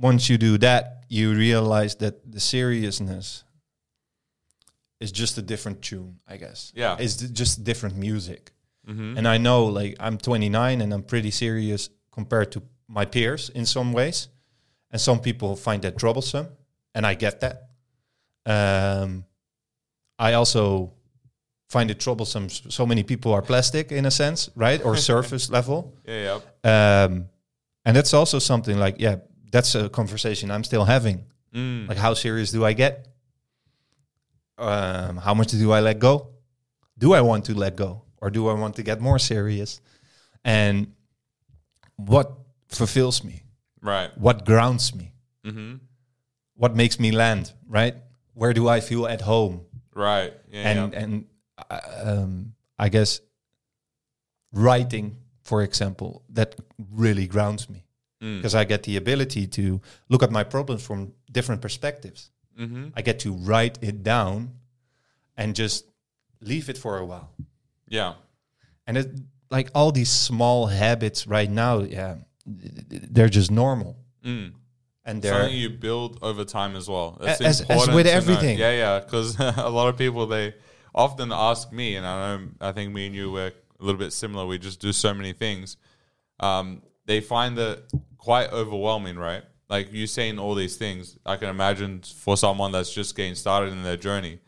once you do that, you realize that the seriousness is just a different tune, I guess. Yeah. It's just different music. Mm-hmm. And I know, like, I'm 29 and I'm pretty serious compared to my peers in some ways. And some people find that troublesome. And I get that. Um, I also find it troublesome. So many people are plastic in a sense, right? Or surface level. Yeah. Yeah. Um, and that's also something like, yeah, that's a conversation I'm still having. Mm. Like, how serious do I get? Um, how much do I let go? Do I want to let go? Or do I want to get more serious? And what fulfills me? right. What grounds me? Mm-hmm. What makes me land, right? Where do I feel at home? Right. Yeah. and yeah. and uh, um, I guess writing, for example, that really grounds me Mm. because I get the ability to look at my problems from different perspectives. Mm-hmm. I get to write it down and just leave it for a while. Yeah. And it like all these small habits right now, yeah, they're just normal. Mm. And they're Something you build over time as well. That's As- as with to know. everything. Yeah, yeah. Because a lot of people they often ask me, and I know I think me and you were a little bit similar. We just do so many things. Um, they find that quite overwhelming, right? Like you saying all these things, I can imagine for someone that's just getting started in their journey,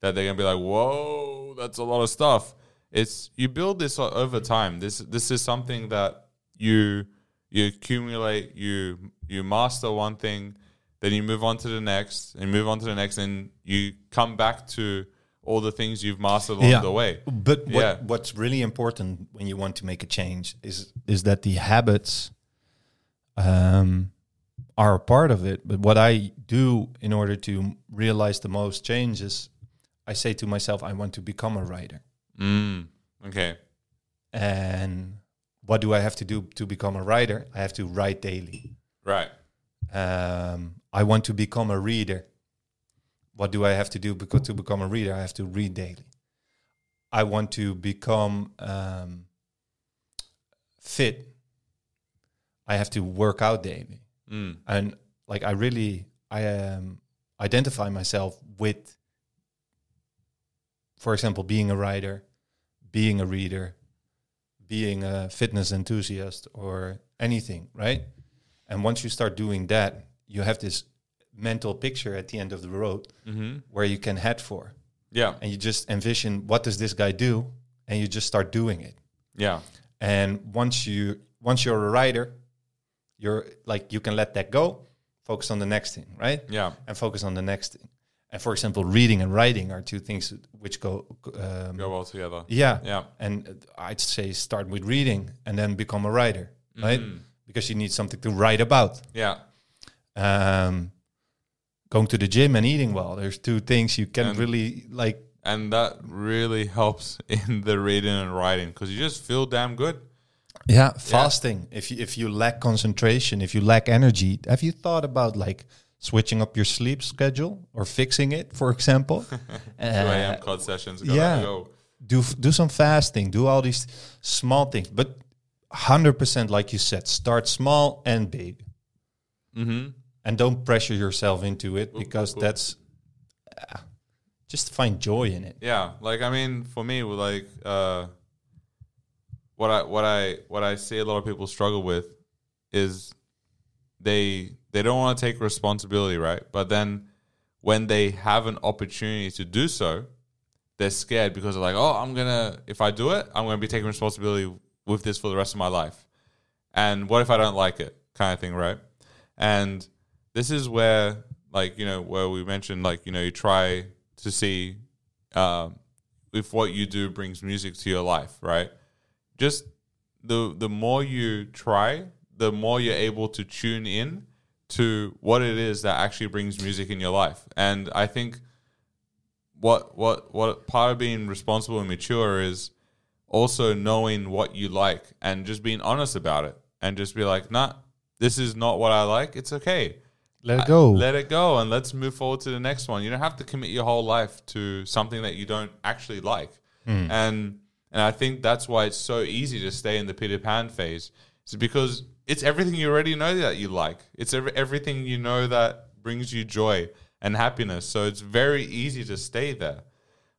that they're gonna be like, "Whoa, that's a lot of stuff." It's you build this over time. This this is something that you you accumulate. You you master one thing, then you move on to the next, and move on to the next, and you come back to all the things you've mastered along Yeah. the way. But what, Yeah. what's really important when you want to make a change is is that the habits um, are a part of it. But what I do in order to realize the most changes, I say to myself, I want to become a writer. Mm, okay. And what do I have to do to become a writer? I have to write daily. Right. Um, I want to become a reader. What do I have to do because to become a reader? I have to read daily. I want to become um, fit. I have to work out daily, Mm. and like I really, I um, identify myself with, for example, being a writer, being a reader, being a fitness enthusiast, or anything, right? And once you start doing that, you have this mental picture at the end of the road hmm where you can head for. Yeah. And you just envision what does this guy do? And you just start doing it. Yeah. And once you once you're a writer, you're like you can let that go, focus on the next thing, right? Yeah. And focus on the next thing. And for example, reading and writing are two things which go um, Go well together. yeah. Yeah. And I'd say start with reading and then become a writer, right? Mhm. Because you need something to write about. Yeah. um, going to the gym and eating well. There's two things you can And- really like. And that really helps in the reading and writing because you just feel damn good. Yeah, fasting. If you if you lack concentration, if you lack energy, have you thought about like switching up your sleep schedule or fixing it, for example? 2 Uh, a.m. COD sessions. Go, yeah. Go. do do some fasting. Do all these small things, but hundred percent, like you said, start small and big, Mm-hmm. and don't pressure yourself into it because oop. that's uh, just find joy in it. Yeah, like I mean, for me, like uh, what I what I what I see a lot of people struggle with is they they don't want to take responsibility, right? But then when they have an opportunity to do so, they're scared because they're like, oh, I'm gonna if I do it, I'm gonna be taking responsibility with this for the rest of my life. And what if I don't like it, kind of thing, right? And this is where, like, you know, where we mentioned, like, you know, you try to see um, if what you do brings music to your life, right? Just the the more you try, the more you're able to tune in to what it is that actually brings music in your life. And I think what what what part of being responsible and mature is also knowing what you like and just being honest about it and just be like, nah, this is not what I like. It's okay. Let it go. Let it go and let's move forward to the next one. You don't have to commit your whole life to something that you don't actually like. Hmm. And and I think that's why it's so easy to stay in the Peter Pan phase. Is because it's everything you already know that you like. It's every, everything you know that brings you joy and happiness. So it's very easy to stay there.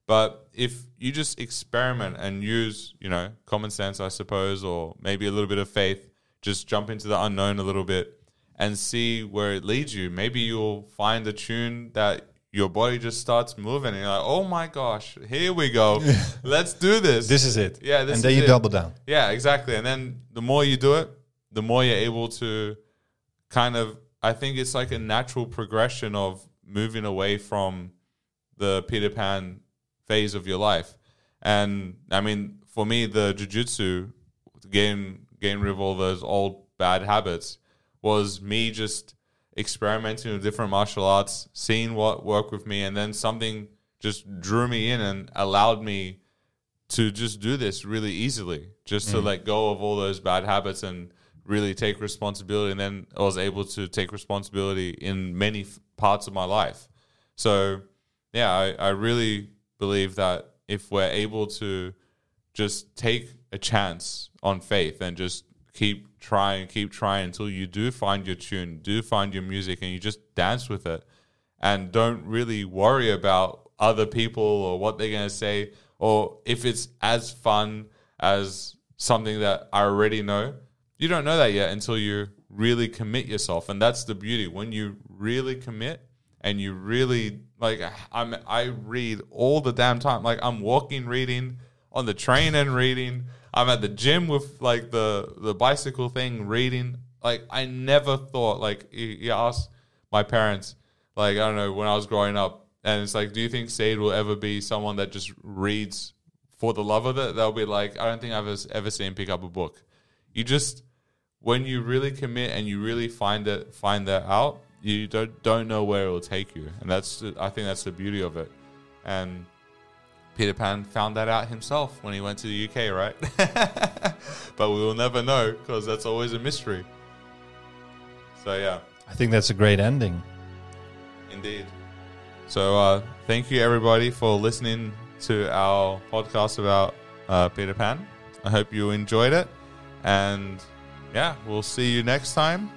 But if you just experiment and use, you know, common sense, I suppose, or maybe a little bit of faith, just jump into the unknown a little bit and see where it leads you. Maybe you'll find a tune that your body just starts moving and you're like, oh my gosh, here we go. Let's do this. this is it. Yeah, this and then you it. double down. Yeah, exactly. And then the more you do it, the more you're able to kind of I think it's like a natural progression of moving away from the Peter Pan phase of your life. And I mean, for me, the jujitsu getting getting rid of all those old bad habits was me just experimenting with different martial arts, seeing what worked with me, and then something just drew me in and allowed me to just do this really easily, just to mm. let go of all those bad habits and really take responsibility. And then I was able to take responsibility in many f- parts of my life. So, yeah, I, I really believe that if we're able to just take a chance on faith and just keep trying, keep trying until you do find your tune, do find your music, and you just dance with it and don't really worry about other people or what they're going to say or if it's as fun as something that I already know. You don't know that yet until you really commit yourself. And that's the beauty. When you really commit and you really like I'm I read all the damn time. Like I'm walking reading, on the train and reading. I'm at the gym with like the the bicycle thing reading. Like I never thought like you, you ask my parents like I don't know when I was growing up and it's like, do you think Sade will ever be someone that just reads for the love of it? They'll be like, I don't think I've ever- seen pick up a book. You just when you really commit and you really find it find that out, you don't don't know where it will take you, and that's I think that's the beauty of it. And Peter Pan found that out himself when he went to the UK, right? but we will never know because that's always a mystery. So yeah, I think that's a great ending. indeed. So uh, thank you everybody for listening to our podcast about uh, Peter Pan. I hope you enjoyed it, and yeah, we'll see you next time.